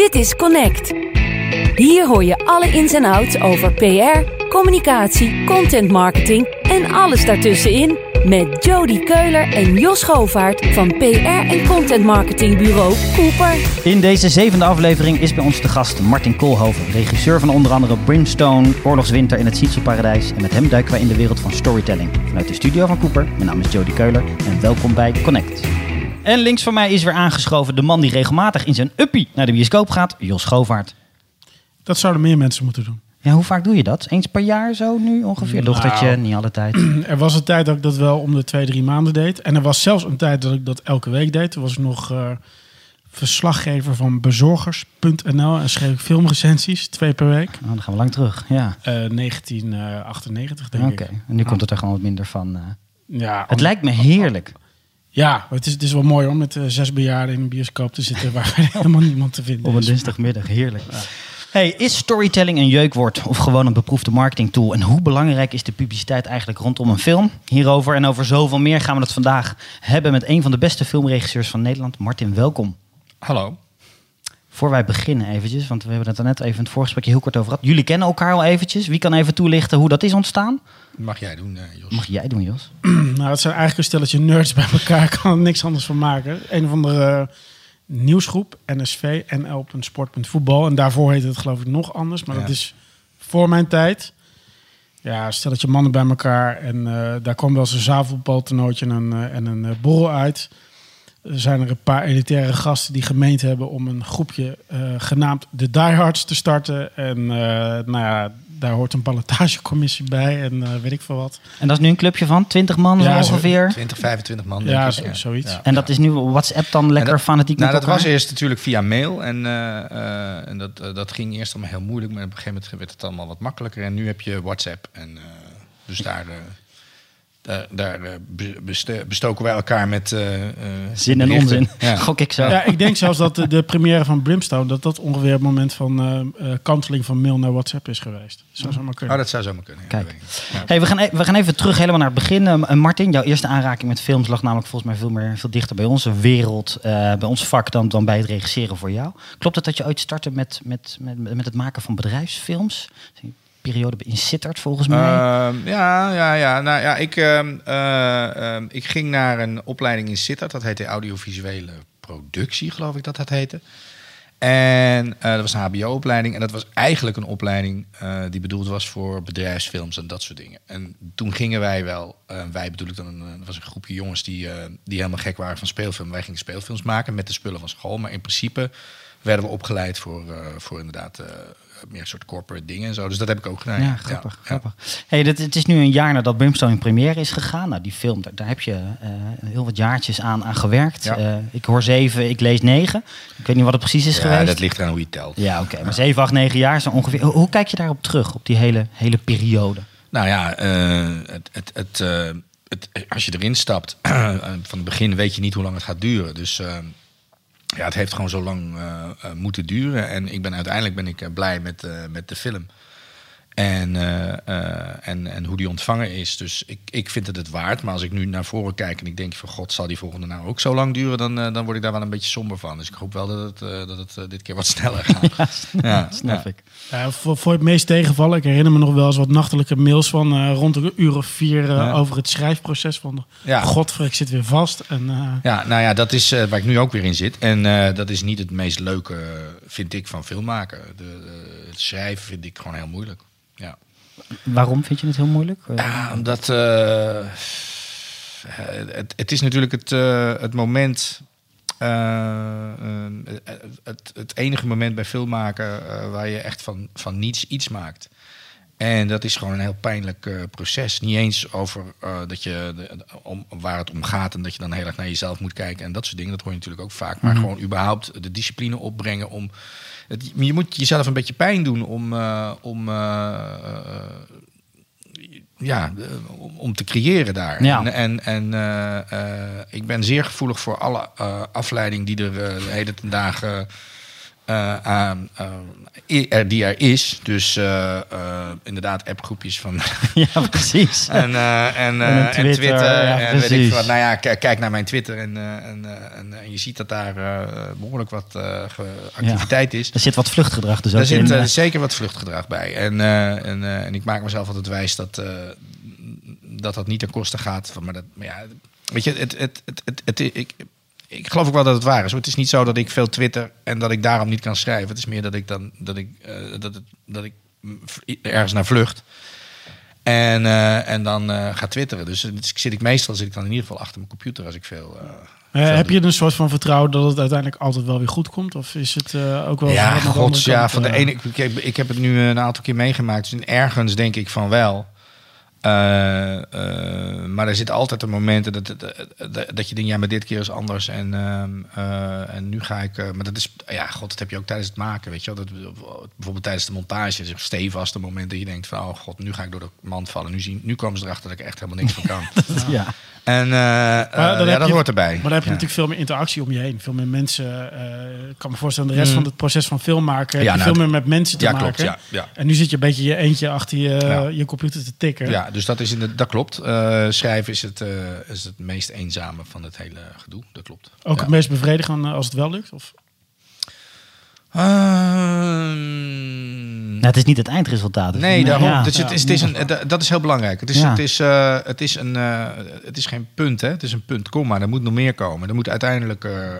Dit is Connect. Hier hoor je alle ins en outs over PR, communicatie, content marketing en alles daartussenin met Jody Keuler en Jos Govaert van PR en content marketingbureau Cooper. In deze zevende aflevering is bij ons de gast Martin Koolhoven, regisseur van onder andere Brimstone, Oorlogswinter in het Sietse-paradijs. En met hem duiken wij in de wereld van storytelling. Vanuit de studio van Cooper, mijn naam is Jody Keuler en welkom bij Connect. En links van mij is weer aangeschoven de man die regelmatig in zijn uppie naar de bioscoop gaat, Jos Govaert. Dat zouden meer mensen moeten doen. Ja, hoe vaak doe je dat? Eens per jaar zo nu ongeveer? Dochtertje, Nou. niet alle tijd. Er was een tijd dat ik dat wel om de twee, drie maanden deed. En er was zelfs een tijd dat ik dat elke week deed. Toen was ik nog eh, verslaggever van bezorgers.nl en schreef ik filmrecensies, twee per week. Oh, dan gaan we lang terug, ja. Eh 1998 denk Oké, ik. en nu komt het er gewoon wat minder van. eh. Ja, Het lijkt me heerlijk. Ja het, is, het is wel mooi om met eh, zes bejaarden in een bioscoop te zitten waar helemaal niemand te vinden Op een is. dinsdagmiddag, heerlijk. Hey, is storytelling een jeukwoord of gewoon een beproefde marketingtool? En hoe belangrijk is de publiciteit eigenlijk rondom een film? Hierover en over zoveel meer gaan we het vandaag hebben met een van de beste filmregisseurs van Nederland, Martin. Welkom. Hallo. Voor wij beginnen eventjes, want we hebben het er net even in het voorgesprekje heel kort over gehad. Jullie kennen elkaar al eventjes. Wie kan even toelichten hoe dat is ontstaan? Mag jij doen, eh, Jos? Mag jij doen, Jos? Nou, het zijn eigenlijk een stelletje nerds bij elkaar. Ik kan er niks anders van maken. Een of andere eh, nieuwsgroep, NSV, NL.sport.voetbal. En daarvoor heette het geloof ik nog anders. Maar Ja. dat is voor mijn tijd. Ja, een stelletje mannen bij elkaar. En eh, daar kwam wel eens een zaalvoetbaltoernooitje en een, en een borrel uit. Er zijn er een paar elitaire gasten die gemeend hebben om een groepje eh, genaamd de Diehards te starten. En eh, nou ja, daar hoort een ballotagecommissie bij en eh, weet ik veel wat. En dat is nu een clubje van 20 man Ja, ongeveer. 20, 25 man. Ja, denk ik, zo- zoiets. Ja. En dat is nu WhatsApp dan lekker dat- fanatiek Nou, met dat was eerst natuurlijk via mail. En, eh, eh, en dat, dat ging eerst allemaal heel moeilijk. Maar op een gegeven moment werd het allemaal wat makkelijker. En nu heb je WhatsApp. En eh, dus daar, eh, daar, daar eh, bestoken wij elkaar met eh, eh, Zin en berichten. onzin. Ja. Gok ik zo. Ja, ik denk zelfs dat de, de première van Brimstone... dat dat ongeveer het moment van eh, eh, kanteling van mail naar WhatsApp is geweest. Zou zo maar Oh, kunnen. dat zou zomaar kunnen. ja, Kijk. Ja. Hey, we, gaan, e- we gaan even terug helemaal naar het begin. Eh, Martin, jouw eerste aanraking met films lag namelijk volgens mij veel, meer, veel dichter bij onze wereld, eh, bij ons vak, dan, dan bij het regisseren voor jou. Klopt het dat je ooit startte met, met, met, met het maken van bedrijfsfilms? Periode in Sittard volgens mij. Ehm, ja, ja, ja. Nou ja, ik, ehm, eh, ehm, ik ging naar een opleiding in Sittard. Dat heette audiovisuele productie, geloof ik dat dat heette. En eh, dat was een HBO-opleiding. En dat was eigenlijk een opleiding eh, die bedoeld was voor bedrijfsfilms en dat soort dingen. En toen gingen wij wel, wij bedoel ik dan, een, was een groepje jongens die, die helemaal gek waren van speelfilm. Wij gingen speelfilms maken met de spullen van school. Maar in principe werden we opgeleid voor, voor inderdaad meer soort corporate dingen en zo. Dus dat heb ik ook gedaan. ja, grappig. grappig. Hey, dit, het is nu een jaar nadat Brimstone in première is gegaan. Nou, die film, daar, daar heb je eh, heel wat jaartjes aan, aan gewerkt. Ja. Eh, ik hoor zeven, ik lees negen. Ik weet niet wat het precies is Ja, geweest. dat ligt eraan hoe je telt. Ja, oké. Maar 7, 8, 9 jaar zo ongeveer. Hoe, hoe kijk je daarop terug, op die hele, hele periode? Nou ja, eh, het, het, het, het, als je erin stapt, van het begin weet je niet hoe lang het gaat duren. Dus eh, ja, het heeft gewoon zo lang eh, eh, moeten duren. En ik ben uiteindelijk ben ik eh, blij met, met de film. En, eh, eh, en, en hoe die ontvangen is. Dus ik, ik vind het het waard. Maar als ik nu naar voren kijk en ik denk van god, zal die volgende nou ook zo lang duren? Dan, eh, dan word ik daar wel een beetje somber van. Dus ik hoop wel dat het, eh, dat het dit keer wat sneller gaat. ja, Snap ja. ik. Ja, voor, voor het meest tegenvallen, ik herinner me nog wel eens wat nachtelijke mails van eh, rond een uur of vier Ja. over het schrijfproces. Van, Ja. godver, ik zit weer vast. En, eh, Ja, nou ja, dat is eh, waar ik nu ook weer in zit. En eh, dat is niet het meest leuke, vind ik, van filmmaken. De, de- het schrijven vind ik gewoon heel moeilijk. Ja, Waarom vind je het heel moeilijk? Ja omdat eh, het, het is natuurlijk het, eh, het moment... eh, het, het enige moment bij filmmaken waar je echt van, van niets iets maakt. En dat is gewoon een heel pijnlijk proces. Niet eens over dat je de- om, waar het om gaat en dat je dan heel erg naar jezelf moet kijken en dat soort dingen. Dat hoor je natuurlijk ook vaak. Maar gewoon überhaupt de discipline opbrengen om. Het, je moet jezelf een beetje pijn doen om. eh, om eh, eh, ja, om, te creëren daar. Ja. En, en, en ik ben zeer gevoelig voor alle eh, afleiding die er de hele dagen aan, eh, i- er, die er is. Dus eh, eh, inderdaad appgroepjes van ja, precies. en, eh, en, En eh, een en Twitter, Twitter. ja, en weet ik wat. Nou ja, kijk naar mijn Twitter en, eh, en, eh, en, eh, je ziet dat daar eh, behoorlijk wat eh, activiteit is. Er zit wat vluchtgedrag dus ook zit in. eh, eh. zeker wat vluchtgedrag bij. En, eh, en, eh, en ik maak mezelf altijd wijs dat eh, dat, dat niet ten koste gaat. Van, maar, dat, maar ja, weet je, het, het, het, het, het- ik, ik geloof ook wel dat het waar is. Het is niet zo dat ik veel twitter en dat ik daarom niet kan schrijven. Het is meer dat ik dan dat ik, eh, dat het, dat ik ergens naar vlucht. En, eh, en dan eh ga twitteren. Dus eh, zit ik meestal zit ik dan in ieder geval achter mijn computer als ik veel. veel heb doe. je een soort van vertrouwen dat het uiteindelijk altijd wel weer goed komt? Of is het ook wel... Ja, gods, ja, van de ene. Ik, heb- ik heb het nu een aantal keer meegemaakt. Dus ergens denk ik van wel. Eh, eh, maar er zit altijd een momenten dat, dat, dat, je denkt, ja, maar dit keer is anders. En, ehm, eh, en nu ga ik. maar dat is, ja, god, dat heb je ook tijdens het maken, weet je wel. Dat, bijvoorbeeld tijdens de montage is stevast een moment dat je denkt van, oh god, nu ga ik door de mand vallen. Nu, zien, nu komen ze erachter dat ik echt helemaal niks van kan. ja. En eh, eh, ja, dat je- hoort erbij. Maar dan heb je Ja. natuurlijk veel meer interactie om je heen. Veel meer mensen. eh, ik kan me voorstellen, de rest Mm. van het proces van film maken... heb Ja, je nou, veel meer met mensen te ja, maken. klopt. Ja, ja. En nu zit je een beetje je eentje achter je, je computer te tikken. Ja, dus dat, is in de, dat klopt. Schrijven is het, is het meest eenzame van het hele gedoe. Dat klopt. Ook het meest bevredigend als het wel lukt? Of? Ehm, Nou, het is niet het eindresultaat. dus- nee, daarom. Ja. Dus het is, het is een, dat- is heel belangrijk. Het is, Ja. het is, het is, een, het is geen punt, hè? het is een punt, komma. Er moet nog meer komen. Er moet uiteindelijk. eh, eh,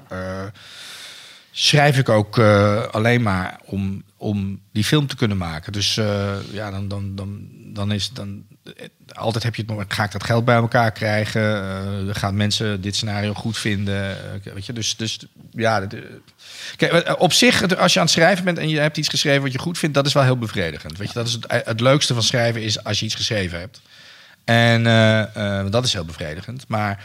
schrijf ik ook eh, alleen maar om, om die film te kunnen maken. Dus eh, ja, dan, dan, dan, dan is dan. eh, Altijd heb je het moment, ga ik dat geld bij elkaar krijgen? Eh, gaan mensen dit scenario goed vinden? Weet je, dus, dus ja. eh, Kijk, op zich, als je aan het schrijven bent en je hebt iets geschreven wat je goed vindt, dat is wel heel bevredigend. Weet je, dat is het, het leukste van schrijven is als je iets geschreven hebt. En dat is heel bevredigend. Maar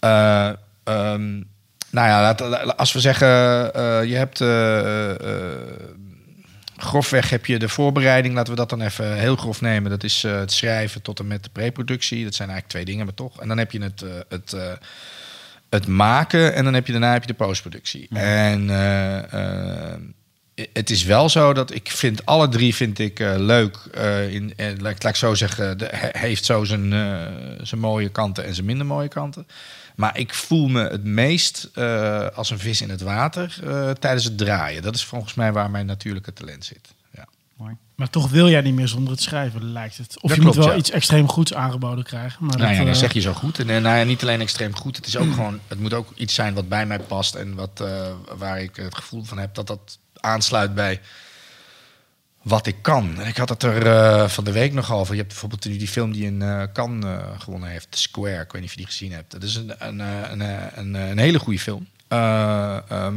eh, ehm, nou ja, als we zeggen, eh, je hebt eh, eh, grofweg heb je de voorbereiding, laten we dat dan even heel grof nemen. Dat is het schrijven tot en met de preproductie. Dat zijn eigenlijk twee dingen, maar toch. En dan heb je het, het, het maken en dan heb je daarna heb je de postproductie. En eh, eh, het is wel zo dat ik vind alle drie vind ik leuk. in, laat, laat ik zo zeggen, de, he- heeft zo zijn, zijn mooie kanten en zijn minder mooie kanten. Maar ik voel me het meest eh, als een vis in het water eh, tijdens het draaien. Dat is volgens mij waar mijn natuurlijke talent zit. Ja. Maar toch wil jij niet meer zonder het schrijven, lijkt het. Of Dat je moet wel ja. iets extreem goeds aangeboden krijgen. Maar Nou dat, ja, dat eh, zeg je zo goed. En nou ja, niet alleen extreem goed. Het is ook gewoon. Het moet ook iets zijn wat bij mij past en wat, waar ik het gevoel van heb dat dat aansluit bij wat ik kan. En ik had het er eh, van de week nog over. Je hebt bijvoorbeeld nu die film die in eh Cannes eh, gewonnen heeft, The Square. Ik weet niet of je die gezien hebt. Dat is een, een, een, een, hele goede film.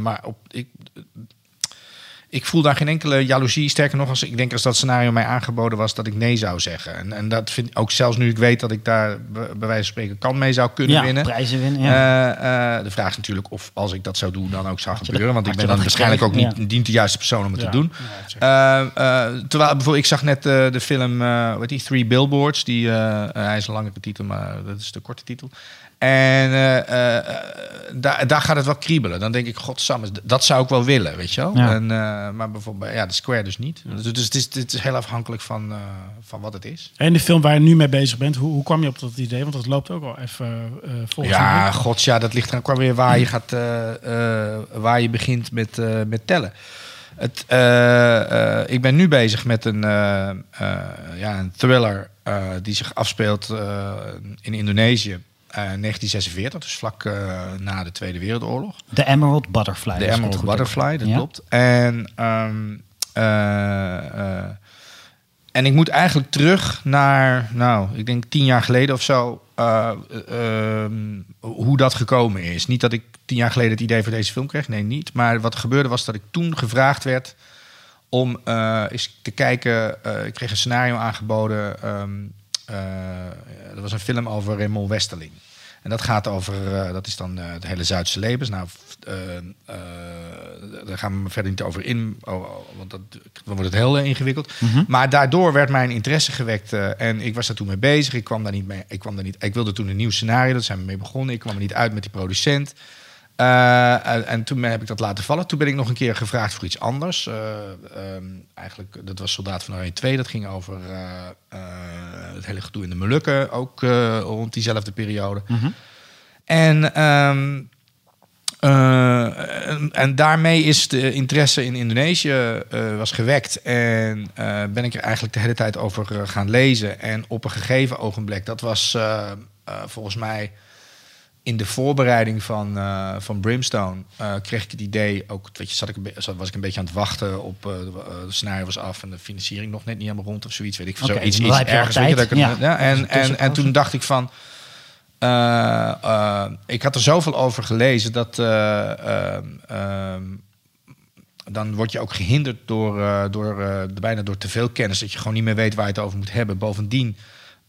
Maar op, ik, ik voel daar geen enkele jaloezie. Sterker nog, als ik denk als dat scenario mij aangeboden was, dat ik nee zou zeggen. En, en dat vind ik ook zelfs nu ik weet dat ik daar bij wijze van spreken kan mee zou kunnen ja, winnen. prijzen winnen. Ja. Eh, eh, de vraag is natuurlijk of als ik dat zou doen, dan ook zou gebeuren. dat- want ik ben dan waarschijnlijk ook niet, niet de juiste persoon om het te doen. Eh, terwijl bijvoorbeeld, ik zag net de film, wat die, Three Billboards. Die, hij is een langere titel, maar dat is de korte titel. En eh, eh, daar, daar gaat het wel kriebelen. Dan denk ik, godsamme, dat zou ik wel willen, weet je wel. Ja. En, eh, maar bijvoorbeeld, ja, de Square dus niet. Dus, dus het, is, het is heel afhankelijk van, eh, van wat het is. En de film waar je nu mee bezig bent, hoe, hoe kwam je op dat idee? Want dat loopt ook al even eh volgens Ja, gods, ja, dat ligt er ook weer waar je gaat, eh, eh, waar je begint met, eh, met tellen. Het, eh, eh, ik ben nu bezig met een, eh, eh, ja, een thriller eh, die zich afspeelt eh, in Indonesië. Eh 1946, dus vlak eh, na de Tweede Wereldoorlog. De Emerald Butterfly. De Emerald heb. Butterfly, dat Ja. klopt. En, ehm, eh, eh, en ik moet eigenlijk terug naar, nou, ik denk tien jaar geleden of zo, eh, eh, ehm, hoe dat gekomen is. Niet dat ik tien jaar geleden het idee voor deze film kreeg, nee, niet. Maar wat er gebeurde was dat ik toen gevraagd werd om eh, eens te kijken. eh, ik kreeg een scenario aangeboden. ehm eh, dat was een film over Raymond Westerling. En dat gaat over, eh, dat is dan eh, het hele Zuidse levens. Nou, eh, eh, daar gaan we verder niet over in, oh, oh, want dat, dan wordt het heel eh, ingewikkeld. Maar daardoor werd mijn interesse gewekt eh, en ik was daar toen mee bezig. Ik kwam daar niet mee. Ik kwam daar niet. Ik wilde toen een nieuw scenario. Dat zijn we mee begonnen. Ik kwam er niet uit met die producent. Eh, en, en toen heb ik dat laten vallen. Toen ben ik nog een keer gevraagd voor iets anders. Eh, ehm, eigenlijk, dat was Soldaat van Oranje 2. Dat ging over eh, het hele gedoe in de Molukken. Ook rond diezelfde periode. En, ehm, eh, en, en daarmee is de interesse in Indonesië was gewekt. En ben ik er eigenlijk de hele tijd over gaan lezen. En op een gegeven ogenblik, dat was volgens mij in de voorbereiding van, eh, van Brimstone eh, kreeg ik het idee, ook weet je, zat ik zat- was ik een beetje aan het wachten op eh, de, scenario was af en de financiering nog net niet helemaal rond of zoiets, weet ik. Oké, Zoiets iets ergens. Weet je, dat ik het- Ja. ja, en, en, en toen dacht ik van. ik had er zoveel over gelezen dat. eh, ehm, dan word je ook gehinderd door, door, bijna door te veel kennis. Dat je gewoon niet meer weet waar je het over moet hebben. Bovendien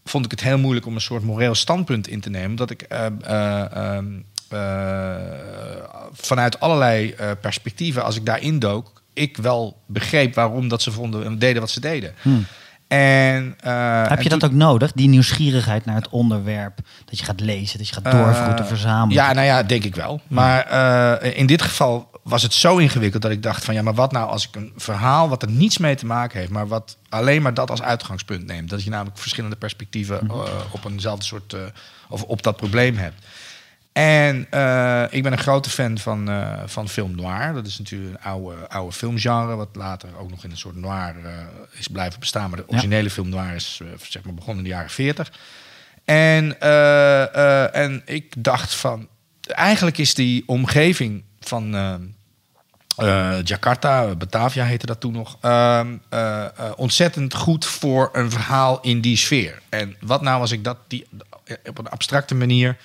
vond ik het heel moeilijk om een soort moreel standpunt in te nemen. Dat ik eh, eh, ehm, eh, vanuit allerlei perspectieven, als ik daarin dook, ik wel begreep waarom dat ze vonden en deden wat ze deden. En, eh, Heb en je dat ook nodig, die nieuwsgierigheid naar het onderwerp? Dat je gaat lezen, dat je gaat doorvroeten, Eh, verzamelen? Ja, nou ja, denk ik wel. Maar in dit geval was het zo ingewikkeld dat ik dacht van ja, maar wat nou als ik een verhaal wat er niets mee te maken heeft, maar wat alleen maar dat als uitgangspunt neemt. Dat je namelijk verschillende perspectieven Mhm. eh, op eenzelfde soort eh, of op dat probleem hebt. En eh, ik ben een grote fan van, van film noir. Dat is natuurlijk een oude, oude filmgenre, wat later ook nog in een soort noir is blijven bestaan. Maar de originele film noir is zeg maar begonnen in de jaren 40. En, en ik dacht van, eigenlijk is die omgeving van eh, Jakarta, Batavia heette dat toen nog, ehm, eh, ontzettend goed voor een verhaal in die sfeer. En wat nou als ik dat die, op een abstracte manier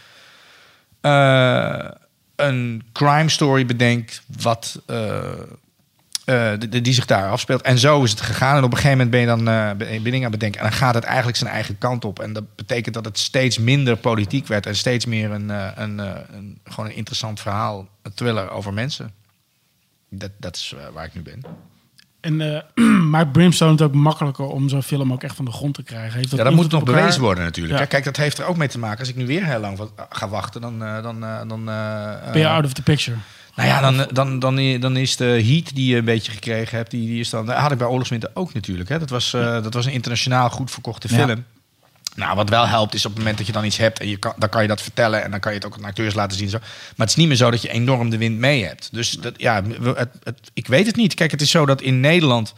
een crime story bedenk wat, eh, eh, die, die zich daar afspeelt. En zo is het gegaan. En op een gegeven moment ben je dan eh, ben je dingen aan het bedenken. En dan gaat het eigenlijk zijn eigen kant op. En dat betekent dat het steeds minder politiek werd. En steeds meer een, eh, een, eh, een, gewoon een interessant verhaal. Een thriller over mensen. Dat, dat is eh, waar ik nu ben. En eh, maakt Brimstone het ook makkelijker om zo'n film ook echt van de grond te krijgen? Heeft Ja, dat moet nog op elkaar? bewezen worden natuurlijk. Ja. Kijk, dat heeft er ook mee te maken. Als ik nu weer heel lang ga wachten, dan... eh, dan, eh, dan eh, Ben je eh, out of the picture? Nou ja, dan, dan, dan, dan is de heat die je een beetje gekregen hebt, die, die is dan. Had ik bij Oorlogswinter ook natuurlijk. Hè. Dat, was, eh, dat was een internationaal goed verkochte Ja. film. Nou, wat wel helpt is op het moment dat je dan iets hebt en je kan, dan kan je dat vertellen en dan kan je het ook aan acteurs laten zien. en Zo. Maar het is niet meer zo dat je enorm de wind mee hebt. Dus dat, ja, het, het, ik weet het niet. Kijk, het is zo dat in Nederland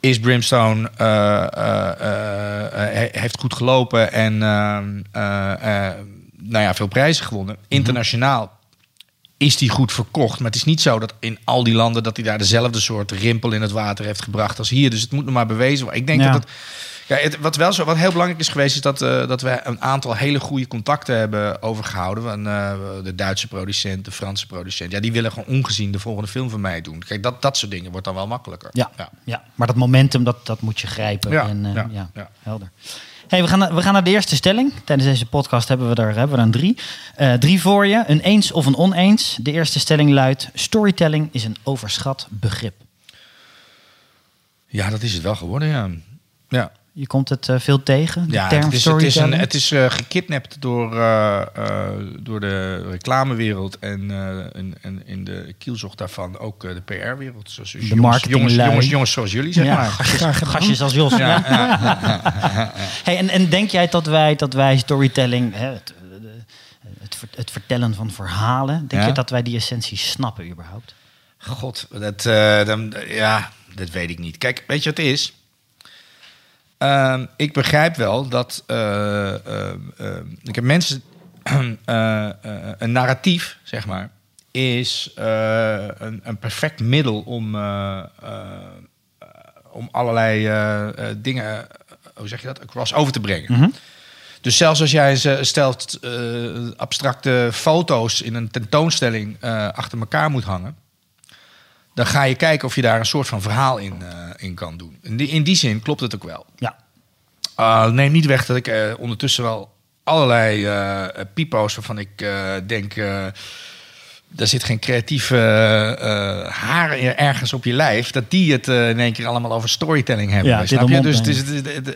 is Brimstone eh, eh, he- heeft goed gelopen en ehm, eh, eh, nou ja, veel prijzen gewonnen. Internationaal is die goed verkocht. Maar het is niet zo dat in al die landen dat hij daar dezelfde soort rimpel in het water heeft gebracht als hier. Dus het moet nog maar bewezen worden. Ik denk Ja. dat het. Ja, het, wat wel zo, wat heel belangrijk is geweest, is dat, eh, dat we een aantal hele goede contacten hebben overgehouden. Van, eh, de Duitse producent, de Franse producent. Ja, die willen gewoon ongezien de volgende film van mij doen. Kijk, dat, dat soort dingen wordt dan wel makkelijker. Ja, ja. ja. maar dat momentum, dat, dat moet je grijpen. Ja, en, eh, ja. helder. We, gaan, we gaan naar de eerste stelling. Tijdens deze podcast hebben we er, hebben we er drie. Eh, drie voor je, een eens of een oneens. De eerste stelling luidt... storytelling is een overschat begrip. ja, dat is het wel geworden, ja. Ja. Je komt het eh, veel tegen, de Ja, term het is, het is, een, het is eh, gekidnapt door, eh, eh, door de reclamewereld en, eh, en in de kielzocht daarvan ook eh, de PR-wereld. Zoals De jongens, jongens, jongens, jongens zoals jullie, zeg ja, maar. gastjes, gastjes als Jos. Ja, Hey, en, en denk jij dat wij, dat wij storytelling, hè, het, het, het vertellen van verhalen, denk Ja. je dat wij die essentie snappen überhaupt? God, dat, eh, dan, ja, dat weet ik niet. Kijk, weet je wat het is? Ehm, ik begrijp wel dat eh, eh, eh, ik heb mensen een narratief, zeg maar, is een, een perfect middel om, om allerlei dingen, hoe zeg je dat, across over te brengen. Dus zelfs als jij ze stelt abstracte foto's in een tentoonstelling achter elkaar moet hangen, dan ga je kijken of je daar een soort van verhaal in, eh, in kan doen. In die, in die zin klopt het ook wel. Ja. Uh, neem niet weg dat ik eh, ondertussen wel allerlei eh pipo's waarvan ik denk. daar zit geen creatieve haar ergens op je lijf. Dat die het in één keer allemaal over storytelling hebben. Ja, snap je? Dus, dus,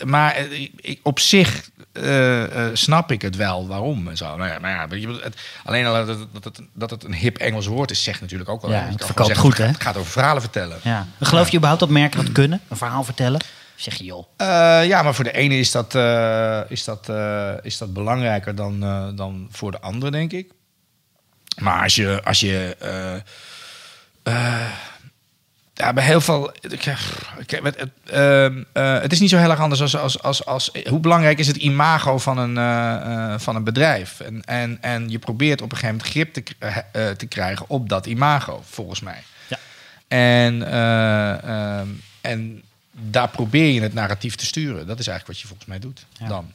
maar ik- op zich eh, eh, snap ik het wel waarom en zo. Nou ja, maar ja, weet je, het, alleen al dat het, dat, het, dat het een hip Engels woord is, zegt natuurlijk ook wel. Ja, het verkoopt zeggen, goed, hè? Het gaat over verhalen vertellen. Ja. Geloof je überhaupt dat merken dat kunnen? Een verhaal vertellen? Of zeg je, joh. Eh, ja, maar voor de ene is dat, is dat, is dat belangrijker dan, dan voor de andere, denk ik. Maar als je. Als je ja, bij heel veel. ik- ik- Het, het, ehm, eh, het is niet zo heel erg anders als, als, als, als. Hoe belangrijk is het imago van een, eh, eh, van een bedrijf? En, en, en je probeert op een gegeven moment grip te, te krijgen op dat imago, volgens mij. Ja. En, eh, ehm, en daar probeer je het narratief te sturen. Dat is eigenlijk wat je volgens mij doet. Ja. Dan.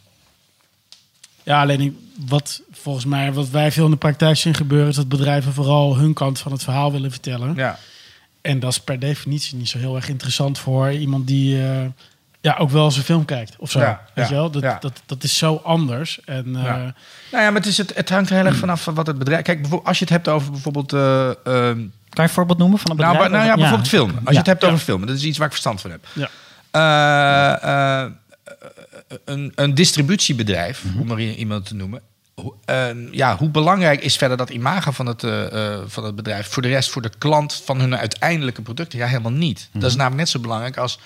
Ja, alleen wat volgens mij, wat wij veel in de praktijk zien gebeuren, is dat bedrijven vooral hun kant van het verhaal willen vertellen. Ja. En dat is per definitie niet zo heel erg interessant voor iemand die eh, ja, ook wel eens een film kijkt of zo. Ja, Weet ja, je wel? Dat, ja. dat, dat is zo anders. En eh, Ja. Nou ja, maar het, is het, het hangt er heel erg vanaf van wat het bedrijf... Kijk, bijvoorbeeld, als je het hebt over bijvoorbeeld... eh, ehm, Kan je een voorbeeld noemen van een nou, bedrijf? ba- nou ja, bijvoorbeeld film. Als je het hebt over film, dat is iets waar ik verstand van heb. ja. Eh, eh, een, een distributiebedrijf, Mhm. om i- iemand te noemen. Hoe- eh, ja, hoe belangrijk is verder dat imago van het, eh, eh, van het bedrijf voor de rest, voor de klant van hun uiteindelijke producten? Ja, helemaal niet. Mhm. Dat is namelijk net zo belangrijk als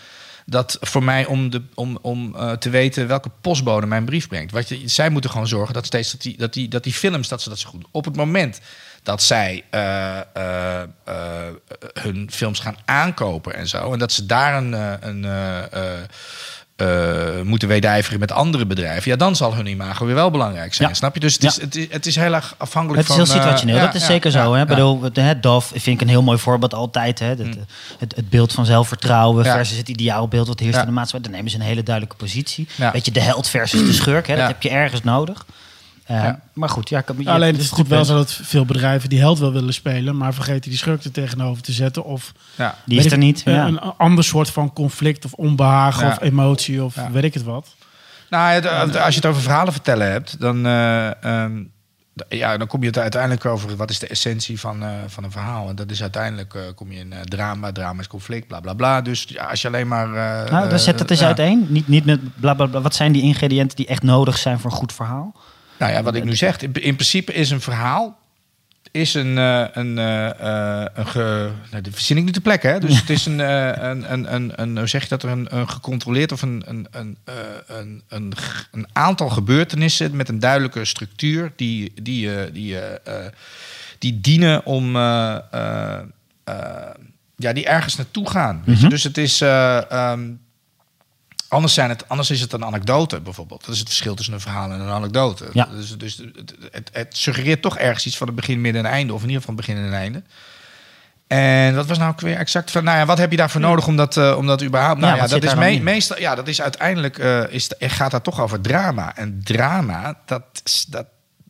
dat voor mij om, de, om, om eh, te weten welke postbode mijn brief brengt. Wat je, zij moeten gewoon zorgen dat steeds dat die, dat die, dat die films dat ze dat zo goed doen. Op het moment dat zij hun films gaan aankopen en zo. En dat ze daar een, een, eh, eh, eh, moeten wedijveren met andere bedrijven. Ja, dan zal hun imago weer wel belangrijk zijn. Ja. Snap je? Dus het, Ja. is, het, is, het is heel erg afhankelijk Het is van... heel eh, situationeel, ja, dat is zeker zo. Hè? Bedoel, het, Dove vind ik een heel mooi voorbeeld altijd. Hè? Het, het, het beeld van zelfvertrouwen versus het ideaalbeeld wat heerst in de maatschappij. Dan nemen ze een hele duidelijke positie. Weet je, de held versus de schurk. Hè? Dat heb je ergens nodig. Uh, Ja. Maar goed, ja, je- Alleen het is natuurlijk wel zo dat veel bedrijven die held wel willen spelen, maar vergeten die schurk er tegenover te zetten. Of Ja. Die is er niet. Een, Ja. een ander soort van conflict of onbehagen Ja. of emotie of Ja. weet ik het wat. Nou, als je het over verhalen vertellen hebt, dan, eh, ehm, ja, dan kom je het uiteindelijk over wat is de essentie van, eh, van een verhaal. En dat is uiteindelijk eh, kom je in eh, drama, drama is conflict, bla bla bla. Dus ja, als je alleen maar. eh, Nou, dan zet het eens uiteen. Niet, niet met bla, bla, bla. Wat zijn die ingrediënten die echt nodig zijn voor een goed verhaal? Nou ja, wat ik nu zeg, in, in principe is een verhaal. Is een, eh, een, eh, eh, een ge, nou, dat verzin ik niet te plekken. Hè? Dus het is een, een, een, een, een, hoe zeg je dat, een, een gecontroleerd of een, een, een, een, een, een aantal gebeurtenissen met een duidelijke structuur die, die, die, die dienen om, ja, die ergens naartoe gaan. weet je? Dus het is, eh, ehm, Anders, zijn het, anders is het een anekdote bijvoorbeeld. Dat is het verschil tussen een verhaal en een anekdote. Ja. Dus, dus het, het, het suggereert toch ergens iets van het begin, midden en einde. Of in ieder geval een begin en einde. En wat was nou ook weer exact van... Nou ja, wat heb je daarvoor nodig om dat, eh, om dat überhaupt... Nou Ja, ja, dat is me- meestal... Ja, dat is uiteindelijk... eh, is, gaat dat toch over drama. En drama, dat, is- dat,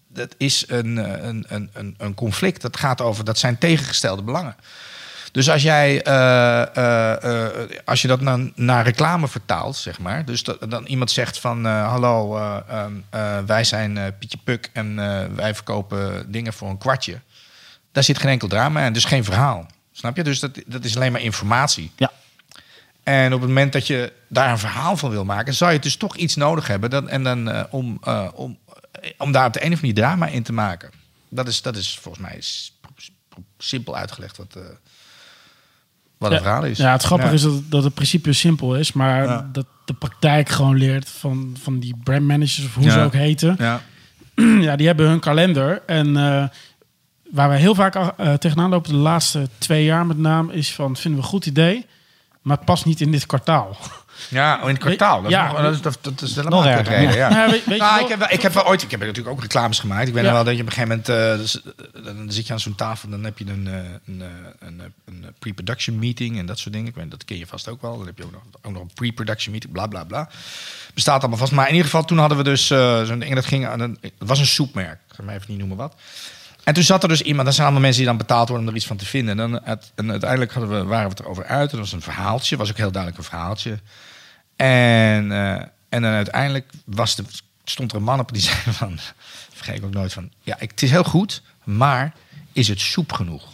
dat is een, eh, een, een, een, een conflict. Dat gaat over... Dat zijn tegengestelde belangen. Dus als jij, eh, eh, eh, als je dat dan naar reclame vertaalt, zeg maar. Dus dat, dan iemand zegt van, hallo, eh, ehm, eh, wij zijn Pietje Puk en wij verkopen dingen voor een kwartje. Daar zit geen enkel drama in, dus geen verhaal. Snap je? Dus dat, dat is alleen maar informatie. Ja. En op het moment dat je daar een verhaal van wil maken, zou je dus toch iets nodig hebben. Dan, en dan, om, om, om daar op de een of andere manier drama in te maken. Dat is, dat is volgens mij simpel uitgelegd wat, wat een Ja, verhaal is. Ja, het grappige Ja. is dat, dat het principe simpel is, maar Ja. dat de praktijk gewoon leert van, van die brandmanagers of hoe ze ook heten. Ja. ja, die hebben hun kalender. En eh, waar wij heel vaak eh, tegenaan lopen de laatste twee jaar met name, is van vinden we een goed idee, maar het past niet in dit kwartaal. Ja, in het kwartaal. Dat is, Ja. nog, dat is, dat, dat is helemaal Nog erger, reden, ja. Nou, weet, Nou, wel- ik, heb, wel- ik heb wel ooit, ik heb natuurlijk ook reclames gemaakt. Ik weet nog wel dat je op een gegeven moment, eh, dus, eh, dan zit je aan zo'n tafel, dan heb je een, eh, een, eh, een, een pre-production meeting en dat soort dingen. Ik weet, dat ken je vast ook wel. Dan heb je ook nog, ook nog een pre-production meeting, bla bla bla. Bestaat allemaal vast. Maar in ieder geval, toen hadden we dus eh, zo'n ding, dat ging aan een, het was een soepmerk. Ik ga maar even niet noemen wat. En toen zat er dus iemand, dat zijn allemaal mensen die dan betaald worden om er iets van te vinden. En, dan, en uiteindelijk hadden we, waren we het erover uit. Dat was een verhaaltje, was ook heel duidelijk een verhaaltje. En, eh, en dan uiteindelijk was de, stond er een man op die zei van, vergeet ik ook nooit van, ja, ik- het is heel goed, maar is het soep genoeg?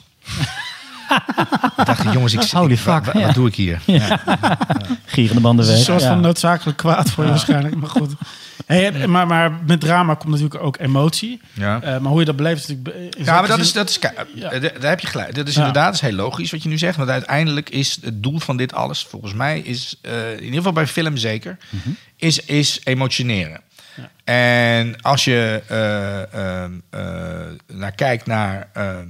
Ik dacht, jongens, ik, Holy ik- wa- fuck, wa- ja. wat doe ik hier? Ja. Gierende banden weg. een soort Ja. van noodzakelijk kwaad voor je waarschijnlijk. Maar goed. Hey, maar, maar met drama komt natuurlijk ook emotie. Ja. Eh, maar hoe je dat beleeft is natuurlijk... Ja, maar dat is, dat is, eh, daar heb je gelijk. Dat is Ja. inderdaad dat is heel logisch wat je nu zegt. Want uiteindelijk is het doel van dit alles, volgens mij, is eh, in ieder geval bij film zeker, is, is emotioneren. En als je eh, ehm, eh, naar kijkt naar ehm, ehm, eh,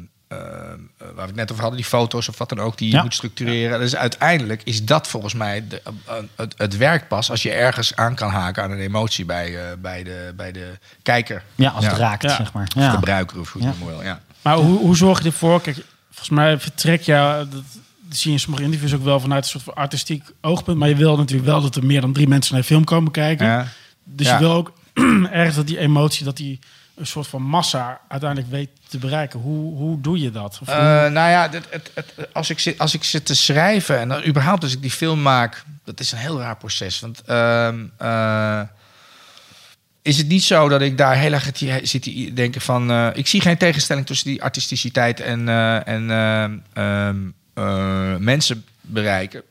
waar we het net over hadden, die foto's of wat dan ook, die je Ja. moet structureren. Dus uiteindelijk is dat volgens mij de, eh, het, het werkt pas als je ergens aan kan haken aan een emotie bij, eh, bij, de, bij de kijker. Ja, als het raakt, Ja. zeg maar. Of Ja. gebruiker of hoe je het noemen wil. Ja. Maar hoe, hoe zorg je ervoor? Kijk, volgens mij vertrek je, dat, dat zie je in sommige interviews ook wel vanuit een soort van artistiek oogpunt. Maar je wil natuurlijk wel dat er meer dan drie mensen naar je film komen kijken. Ja. Dus Ja. je wil ook ergens dat die emotie, dat die een soort van massa uiteindelijk weet te bereiken. Hoe, hoe doe je dat? Of hoe- Eh, nou ja, het, het, het- als, ik zit, als ik zit te schrijven en dan überhaupt als ik die film maak, dat is een heel raar proces. Want ehm, eh, is het niet zo dat ik daar heel erg zit te denken van, eh, ik zie geen tegenstelling tussen die artisticiteit en, en ehm, ehm, eh, mensen bereiken.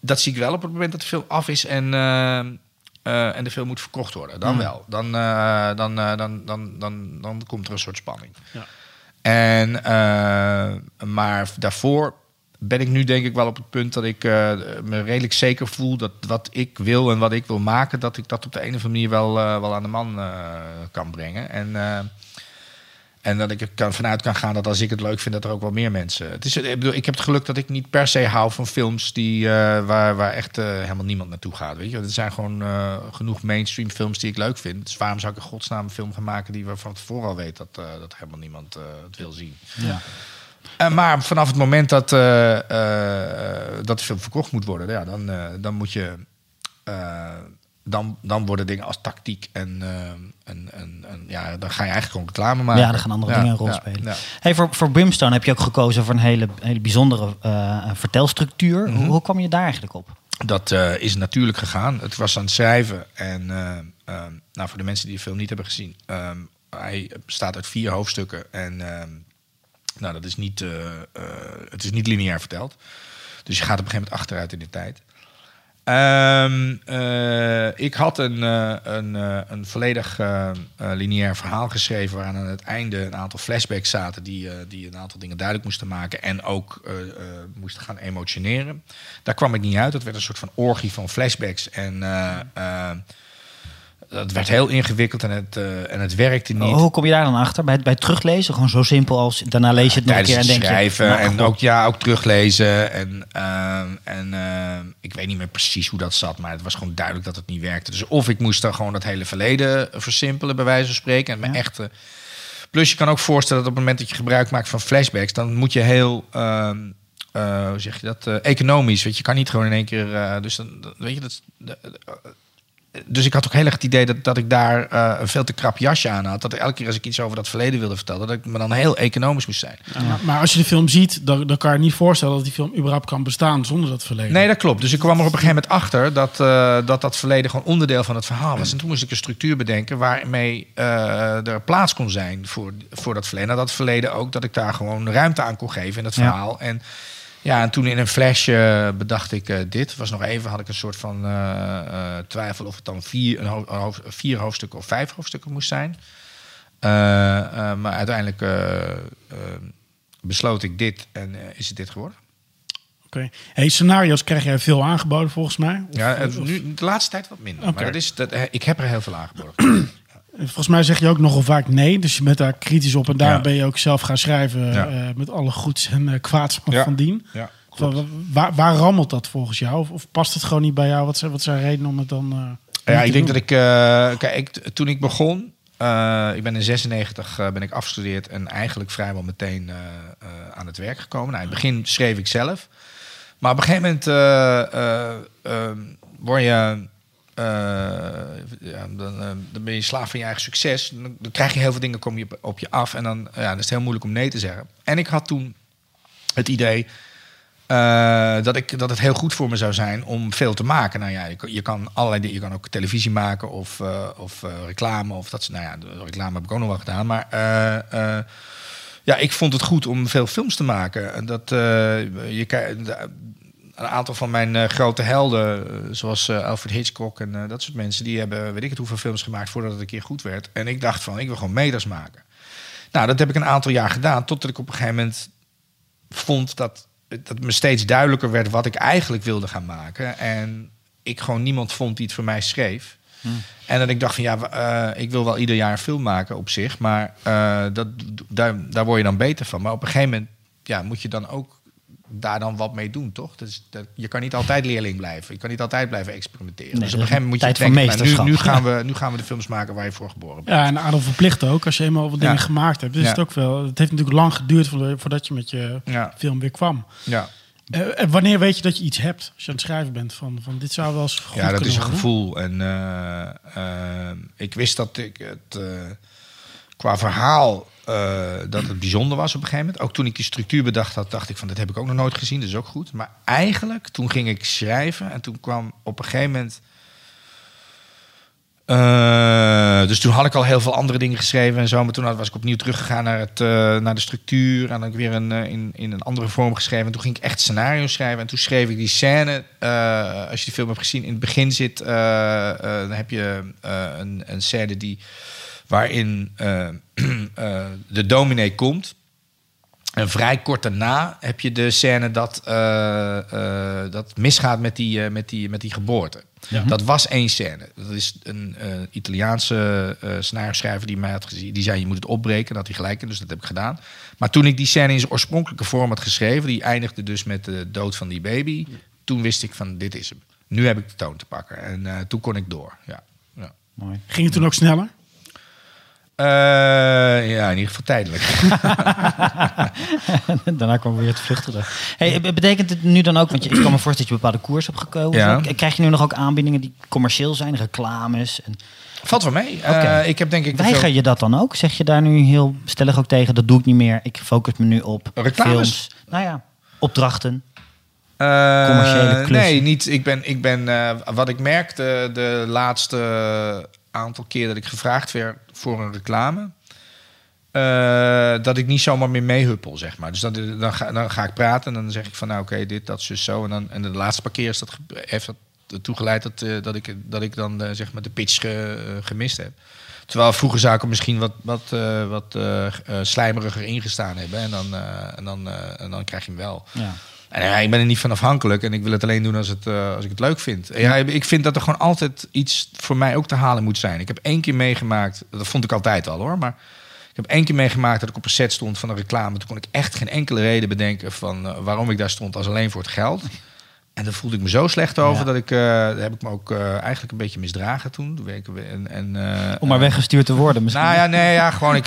Dat zie ik wel op het moment dat de film af is en, eh, en de film moet verkocht worden. Dan wel. Dan, eh, dan, eh, dan, dan, dan, dan komt er een soort spanning. Ja. En, maar daarvoor ben ik nu denk ik wel op het punt dat ik me redelijk zeker voel dat wat ik wil en wat ik wil maken, dat ik dat op de een of andere manier wel, wel aan de man kan brengen. En, en dat ik er kan, vanuit kan gaan dat als ik het leuk vind, dat er ook wel meer mensen. Het is, ik, bedoel, ik heb het geluk dat ik niet per se hou van films die, eh, waar, waar echt eh, helemaal niemand naartoe gaat. Weet je? Er zijn gewoon eh, genoeg mainstream films die ik leuk vind. Dus waarom zou ik een godsnaam een film gaan maken die we van tevoren al weet dat, dat helemaal niemand het wil zien? Ja. Eh, maar vanaf het moment dat, dat de film verkocht moet worden, ja, dan, dan moet je. Dan, dan worden dingen als tactiek en, eh, en, en, en ja, dan ga je eigenlijk gewoon reclame maken. Ja, dan gaan andere dingen een rol ja, spelen. ja. Hey, voor, voor Brimstone heb je ook gekozen voor een hele, hele bijzondere eh, vertelstructuur. Mhm. hoe, hoe kwam je daar eigenlijk op? Dat eh, is natuurlijk gegaan. Het was aan het schrijven. En eh, eh, nou, voor de mensen die de film niet hebben gezien, ehm, hij bestaat uit vier hoofdstukken. En ehm, nou, dat is niet, het is niet lineair verteld. Dus je gaat op een gegeven moment achteruit in de tijd. Ehm, eh, ik had een, eh, een, eh, een volledig lineair verhaal geschreven... waar aan het einde een aantal flashbacks zaten... die, die een aantal dingen duidelijk moesten maken... en ook moesten gaan emotioneren. Daar kwam ik niet uit. Dat werd een soort van orgie van flashbacks. En dat werd heel ingewikkeld en het, eh, en het werkte niet. Hoe kom je daar dan achter? Bij, het- bij teruglezen? Gewoon zo simpel als daarna lees je het nog een keer en denk schrijven je... nou, en ook, ja, ook teruglezen. En, ehm, en ehm, ik weet niet meer precies hoe dat zat, maar het was gewoon duidelijk dat het niet werkte. Dus of ik moest dan gewoon dat hele verleden versimpelen, bij wijze van spreken. En mijn Ja. echte. Plus, je kan ook voorstellen dat op het moment dat je gebruik maakt van flashbacks, dan moet je heel. ehm, eh, hoe zeg je dat? eh, economisch. Weet je, je kan niet gewoon in één keer. eh, dus dan- weet je dat. Dus ik had ook heel erg het idee dat, dat ik daar eh, een veel te krap jasje aan had. Dat elke keer als ik iets over dat verleden wilde vertellen, dat ik me dan heel economisch moest zijn. Ja, maar, maar als je de film ziet, dan, dan kan je niet voorstellen dat die film überhaupt kan bestaan zonder dat verleden. Nee, dat klopt. Dus ik kwam er op een gegeven moment achter dat eh, dat, dat verleden gewoon onderdeel van het verhaal was. En toen moest ik een structuur bedenken waarmee eh, er plaats kon zijn voor, voor dat verleden. En dat verleden ook, dat ik daar gewoon ruimte aan kon geven in het Ja. verhaal. En ja, en toen in een flash eh, bedacht ik eh, dit. Was nog even, had ik een soort van eh, twijfel of het dan vier, een ho- een hoofd- vier hoofdstukken of vijf hoofdstukken moest zijn. Maar uiteindelijk besloot ik dit en is het dit geworden. Oké. Hey, scenario's krijg jij veel aangeboden volgens mij? Of- Ja, nu, de laatste tijd wat minder. Maar dat is, dat, ik heb er heel veel aangeboden. Volgens mij zeg je ook nogal vaak nee. Dus je bent daar kritisch op. En daar Ja. ben je ook zelf gaan schrijven Ja. eh, met alle goeds en eh, kwaads van, Ja. van dien. waar, waar rammelt dat volgens jou? Of, of past het gewoon niet bij jou? Wat zijn, wat zijn redenen om het dan... eh, ja, ik denk doen? dat ik... kijk, toen ik begon... ik ben in 96 eh, ben ik afgestudeerd en eigenlijk vrijwel meteen aan het werk gekomen. Nou, in het begin schreef ik zelf. Maar op een gegeven moment word je... eh, ja, dan, eh, dan ben je slaaf van je eigen succes. Dan, krijg je heel veel dingen kom je op, je af. En dan, ja, dan is het heel moeilijk om nee te zeggen. En ik had toen het idee eh, dat, ik, dat het heel goed voor me zou zijn om veel te maken. Nou ja, je, kan- allerlei dingen. Je kan ook televisie maken of, of reclame. Of dat, nou ja, de reclame heb ik ook nog wel gedaan. Maar ja, ik vond het goed om veel films te maken. En dat, je, een aantal van mijn eh, grote helden, eh, zoals eh, Alfred Hitchcock en dat soort mensen, die hebben weet ik het hoeveel films gemaakt voordat het een keer goed werd. En ik dacht van, ik wil gewoon meters maken. Nou, dat heb ik een aantal jaar gedaan, totdat ik op een gegeven moment vond dat, dat me steeds duidelijker werd wat ik eigenlijk wilde gaan maken. En ik gewoon niemand vond die het voor mij schreef. En dat ik dacht van ja, ik wil wel ieder jaar een film maken op zich, maar dat, daar, daar word je dan beter van. Maar op een gegeven moment ja, moet je dan ook daar dan wat mee doen, toch? Dus dat, je kan niet altijd leerling blijven. Je kan niet altijd blijven experimenteren. Nee, dus op een gegeven moment moet je tijd van denken, nou, nu, nu, gaan we, nu gaan we de films maken waar je voor geboren bent. Ja, en adel verplicht ook. Als je eenmaal wat dingen Ja. gemaakt hebt. Dus Ja. is het ook wel. Het heeft natuurlijk lang geduurd voordat je met je Ja. film weer kwam. Ja. Eh, en wanneer weet je dat je iets hebt? Als je aan het schrijven bent van, van dit zou wel eens goed Ja, dat is een gevoel. En eh, eh, ik wist dat ik het eh, qua verhaal eh, dat het bijzonder was op een gegeven moment. Ook toen ik die structuur bedacht had, dacht ik van dat heb ik ook nog nooit gezien. Dat is ook goed. Maar eigenlijk, toen ging ik schrijven en toen kwam op een gegeven moment. eh, dus toen had ik al heel veel andere dingen geschreven en zo. Maar toen was ik opnieuw teruggegaan naar, het, eh, naar de structuur. En dan ik weer een, in, in een andere vorm geschreven. En toen ging ik echt scenario schrijven. En toen schreef ik die scène. als je die film hebt gezien, in het begin zit. dan heb je een, een scène die, waarin eh, eh, de dominee komt. En vrij kort daarna heb je de scène dat, eh, eh, dat misgaat met die, eh, met die, met die geboorte. Dat was één scène. Dat is een eh, Italiaanse uh, scenario-schrijver die mij had gezien. Die zei, je moet het opbreken. Dat had hij gelijk in, dus dat heb ik gedaan. Maar toen ik die scène in zijn oorspronkelijke vorm had geschreven... die eindigde dus met de dood van die baby... toen wist ik van, dit is hem. Nu heb ik de toon te pakken. En eh, toen kon ik door, ja. ja. Mooi. Ging het toen ook sneller? Eh, ja, in ieder geval tijdelijk. Daarna kwam weer het vluchten. Hey, be- betekent het nu dan ook, want je, ik kan me voorstellen dat je bepaalde koers hebt gekozen. Ja. Krijg je nu nog ook aanbiedingen die commercieel zijn, reclames? En Valt wel mee. Eh, ik heb denk ik... weiger je dat dan ook? Zeg je daar nu heel stellig ook tegen, dat doe ik niet meer. Ik focus me nu op Reclames? films. Nou ja, opdrachten. Eh, Commerciële klussen. Nee, niet. Ik ben, ik ben wat ik merkte de laatste aantal keer dat ik gevraagd werd voor een reclame. eh, dat ik niet zomaar meer meehuppel, zeg maar. Dus dat, dan, ga, dan ga ik praten en dan zeg ik van, nou oké, dit, dat, zus, zo. En, dan, en de laatste paar keer is dat, heeft dat ertoe geleid dat, eh, dat, ik, dat ik dan eh, zeg maar de pitch ge- gemist heb. Terwijl vroeger zou ik misschien wat, wat, wat slijmeriger ingestaan hebben. En dan, en, dan, en dan krijg je hem wel. Ja. En ja, ik ben er niet van afhankelijk en ik wil het alleen doen als, het, eh, als ik het leuk vind. Ja, ik vind dat er gewoon altijd iets voor mij ook te halen moet zijn. Ik heb één keer meegemaakt, dat vond ik altijd al hoor, maar ik heb één keer meegemaakt dat ik op een set stond van een reclame. Toen kon ik echt geen enkele reden bedenken van eh, waarom ik daar stond als alleen voor het geld. En daar voelde ik me zo slecht over Ja. dat ik, eh, daar heb ik me ook eigenlijk een beetje misdragen toen. En, en, Om maar weggestuurd te worden misschien. nou ja, nee, ja, gewoon ik.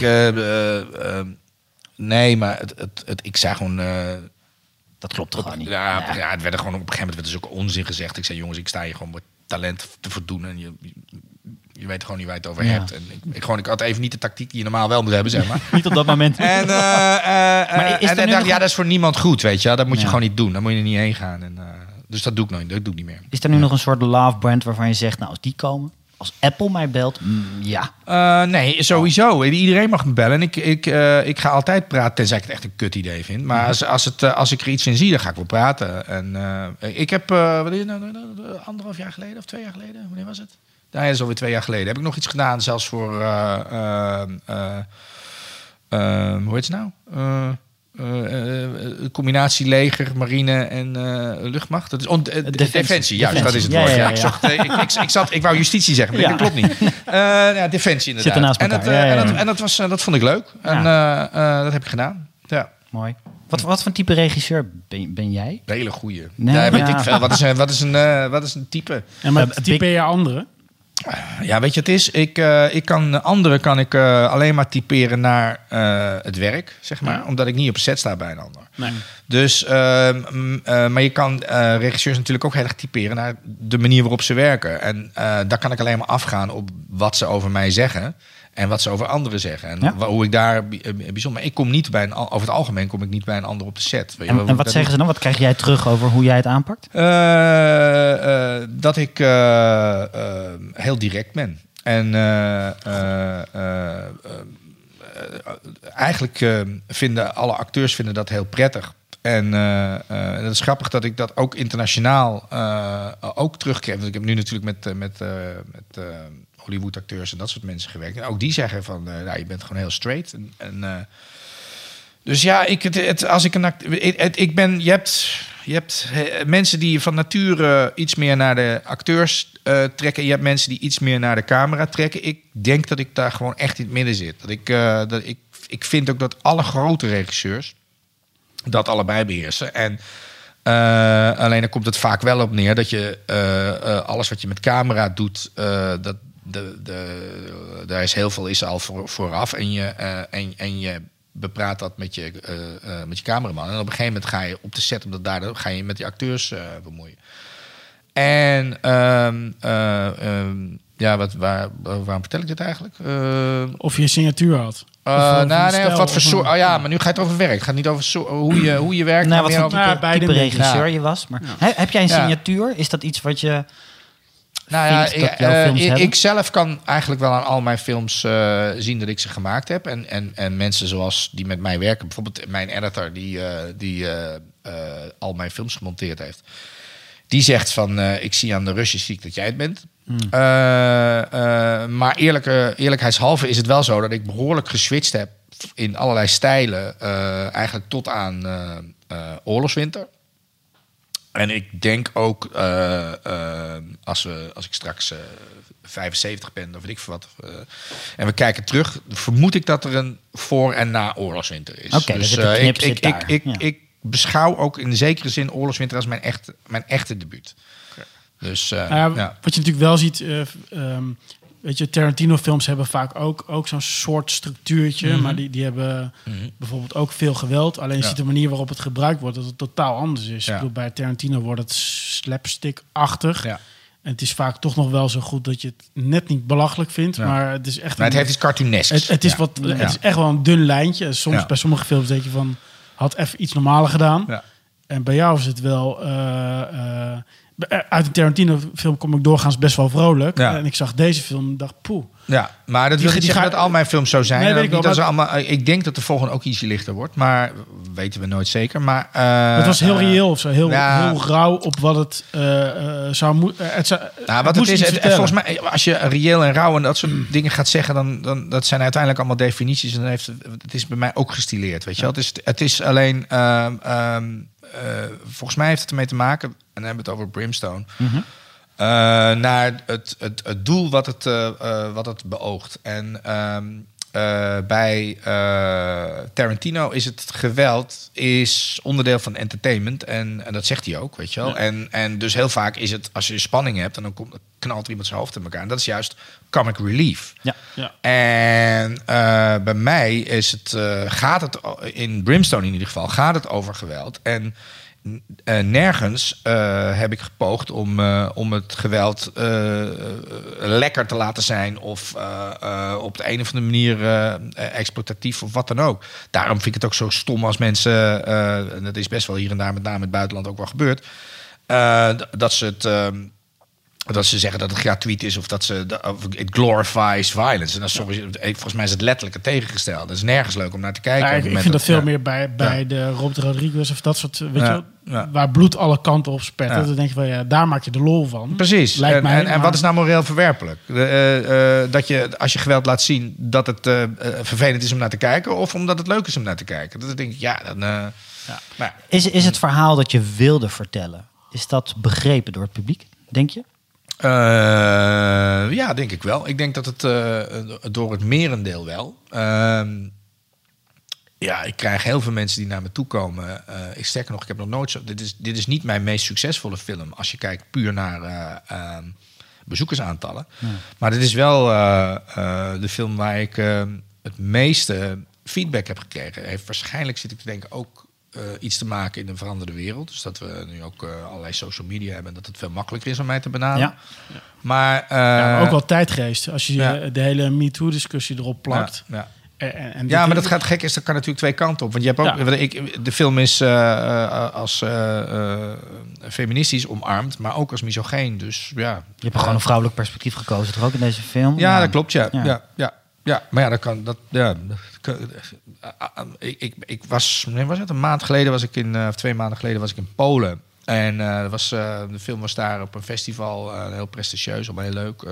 nee, maar het, het, het, ik zei gewoon. Dat klopt toch gewoon niet. ja, Ja. ja. het werd er gewoon op een gegeven moment werd dus ook onzin gezegd. Ik zei, jongens, ik sta hier gewoon met talent te voldoen. En je, je weet gewoon niet waar je het over Ja. hebt. En ik, ik, gewoon, ik had even niet de tactiek die je normaal wel moet hebben, zeg maar. Niet op dat moment. En, eh, Maar eh, is er en dacht, nog ja, dat is voor niemand goed, weet je. Dat moet je gewoon niet doen. Daar moet je er niet heen gaan. En, dus dat doe ik nooit. Dat doe ik niet meer. Is er nu nog een soort love brand waarvan je zegt, nou als die komen, als Apple mij belt, mm, ja. Eh, nee, sowieso. Iedereen mag me bellen. En ik, ik, eh, ik ga altijd praten, tenzij ik het echt een kut idee vind. Maar als, als, het, eh, als ik er iets in zie, dan ga ik wel praten. En ik heb, wat is het nou, anderhalf jaar geleden of twee jaar geleden? Wanneer was het? Dat is alweer twee jaar geleden. Heb ik nog iets gedaan, zelfs voor, hoe heet het nou? Eh, eh, een combinatie leger, marine en eh, luchtmacht. Dat is on- Defensie. defensie. juist, dat is het woord. Ja, Ja, ja, ik, zocht, ik, ik, ik, zat, ik wou justitie zeggen, maar Ja. dat klopt niet. Eh, ja, defensie inderdaad. Zitten naast en, dat, en, dat, en dat, was, dat vond ik leuk. En eh, eh, dat heb ik gedaan. Ja. Mooi. Wat, wat voor type regisseur ben, ben jij? Een hele goeie. Nee, ja, weet ik veel. Wat is een, wat is een, wat is een type? En maar Eh, typeer je anderen? Ja, weet je, het is. Ik, eh, ik kan anderen kan ik eh, alleen maar typeren naar eh, het werk, zeg maar, omdat ik niet op set sta bij een ander. Nee. Dus, ehm, maar je kan regisseurs natuurlijk ook heel erg typeren naar de manier waarop ze werken. En daar kan ik alleen maar afgaan op wat ze over mij zeggen. En wat ze over anderen zeggen. En Ja. hoe ik daar eh, bijzonder. Maar ik kom niet bij een. Over het algemeen kom ik niet bij een ander op de set. Weet En, wat ik zeggen ze dan? Wat krijg jij terug over hoe jij het aanpakt? eh, eh, dat ik heel direct ben. En eigenlijk vinden alle acteurs vinden dat heel prettig. En eh, dat is grappig dat ik dat ook internationaal eh, ook terugkreeg. Want ik heb nu natuurlijk met, met, met Hollywood-acteurs en dat soort mensen gewerkt. En ook die zeggen van, eh, nou, je bent gewoon heel straight. En, en, eh, dus ja, ik, het, het- als ik een het, ik ben, je hebt, je hebt mensen die van nature iets meer naar de acteurs eh, trekken. Je hebt mensen die iets meer naar de camera trekken. Ik denk dat ik daar gewoon echt in het midden zit. Dat ik, dat ik, ik vind ook dat alle grote regisseurs dat allebei beheersen. En alleen dan komt het vaak wel op neer dat je alles wat je met camera doet, dat de, de, daar is heel veel is al voor, vooraf. En je, eh, en, en je bepraat dat met je, eh, eh, met je cameraman. En op een gegeven moment ga je op de set, omdat daar dan ga je met die acteurs eh, bemoeien. En ehm, eh, ehm, ja, wat, waar, waarom vertel ik dit eigenlijk? Of je een signatuur had. Of, nou, nee, stijl of wat voor soort. Oh ja, maar nu gaat het over werk. Het gaat niet over hoe, je, hoe je werkt. Nou, maar wat voor type, beide type regisseur Ja. je was. Maar He- heb jij een signatuur? Is dat iets wat je Nou ja, ik, eh, ik, zelf kan eigenlijk wel aan al mijn films eh, zien dat ik ze gemaakt heb. En, en, en mensen zoals die met mij werken, bijvoorbeeld mijn editor die, eh, die al mijn films gemonteerd heeft. Die zegt van, ik zie aan de Rusjes zie ik dat jij het bent. Hmm. Maar eerlijke, eerlijkheidshalve is het wel zo dat ik behoorlijk geswitcht heb in allerlei stijlen. eigenlijk tot aan oorlogswinter. En ik denk ook, eh, eh, als, we, als ik straks eh 75 ben, of weet ik veel wat. eh, en we kijken terug, vermoed ik dat er een voor- en na-oorlogswinter is. Eh, knip ik, ik, ik, ik, ja. ik beschouw ook in zekere zin oorlogswinter als mijn echte, mijn echte debuut. Dus eh, Nou ja, ja. Wat je natuurlijk wel ziet, eh, ehm, weet je, Tarantino-films hebben vaak ook, ook zo'n soort structuurtje, maar die, die hebben bijvoorbeeld ook veel geweld. Alleen Ja. ziet de manier waarop het gebruikt wordt, dat het totaal anders is. Ja. Ik bedoel, bij Tarantino wordt het slapstick-achtig. Ja. En het is vaak toch nog wel zo goed dat je het net niet belachelijk vindt, Ja. maar het is echt. Maar het een- heeft iets cartoonesks. het, het is Ja. wat, Ja. het is echt wel een dun lijntje. Soms bij sommige films denk je van, had even iets normaler gedaan. En bij jou is het wel. eh, eh, uit een Tarantino-film kom ik doorgaans best wel vrolijk. Ja. En ik zag deze film en dacht, poeh. Ja, maar dat Die- wil niet die zeggen ga- dat al mijn films zo zijn. Nee, ik niet wel, dat ze allemaal, ik denk dat de volgende ook ietsje lichter wordt, maar weten we nooit zeker. Maar, eh, het was heel eh, reëel of zo. Heel, ja. heel rauw op wat het eh, eh, zou moeten. het zou, Nou, wat het is, het, vertellen. volgens mij, als je reëel en rauw en dat soort dingen gaat zeggen, dan, dan dat zijn uiteindelijk allemaal definities. En dan heeft het, is bij mij ook gestileerd, weet je wel. Het is, het is alleen, ehm, ehm, eh, volgens mij heeft het ermee te maken, en dan hebben we het over Brimstone, eh, naar het, het, het doel wat het, eh, eh, wat het beoogt. En ehm, eh, bij eh, Tarantino is het geweld is onderdeel van entertainment. En, en dat zegt hij ook, weet je wel. En, en dus heel vaak is het, als je spanning hebt... en dan komt, knalt er iemand zijn hoofd in elkaar. En dat is juist comic relief. Ja. Ja. En eh, bij mij is het, eh, gaat het, in Brimstone in ieder geval, gaat het over geweld. En eh, nergens eh, heb ik gepoogd om, eh, om het geweld lekker te laten zijn of op de een of andere manier exploitatief of wat dan ook. Daarom vind ik het ook zo stom als mensen, en dat is best wel hier en daar met name in het buitenland ook wel gebeurd, dat ze het. Dat ze zeggen dat het gratuit is of dat ze it glorifies violence. En dat is volgens mij is het letterlijk het tegengestelde. Dat is nergens leuk om naar te kijken. Ja, ik, het vind dat veel ja. meer bij, bij Ja. de Robert Rodriguez of dat soort, weet Ja, je waar bloed alle kanten op spettert. Ja. Dan denk je van, ja, daar maak je de lol van. Precies. Lijkt en, mij, en, wat is nou moreel verwerpelijk? De, eh, eh, dat je, als je geweld laat zien, dat het eh, eh, vervelend is om naar te kijken, of omdat het leuk is om naar te kijken? Dat denk ik, ja, dan. eh, Ja. Maar, Is, is het verhaal dat je wilde vertellen, is dat begrepen door het publiek, denk je? Eh, ja, denk ik wel. Ik denk dat het eh, door het merendeel wel. Ehm, ja, ik krijg heel veel mensen die naar me toe komen. Eh, ik sterker nog, ik heb nog nooit zo. Dit is, dit is niet mijn meest succesvolle film. Als je kijkt puur naar eh, ehm, bezoekersaantallen. Maar dit is wel de film waar ik eh, het meeste feedback heb gekregen. Heeft waarschijnlijk zit ik te denken ook eh, iets te maken in een veranderde wereld. Dus dat we nu ook eh, allerlei social media hebben. En dat het veel makkelijker is om mij te benaderen. Ja. Maar, eh, Ja, maar ook wel tijdgeest. Als je ja. de hele MeToo-discussie erop plakt. Ja, ja. En, en, Ja, maar dat gaat gek is, dat kan natuurlijk twee kanten op. Want je hebt ook, Ja. ik, de film is als feministisch omarmd, maar ook als misogeen. Dus ja. Je hebt gewoon een vrouwelijk perspectief gekozen, toch ook in deze film? Ja, dat klopt, ja. Ja. ja. Ja, maar ja, dat kan. Dat, ja, dat eh, eh, ik, ik, ik was, nee, was het een maand geleden was ik in, eh, of twee maanden geleden was ik in Polen. En was, de film was daar op een festival, heel prestigieus, allemaal heel leuk.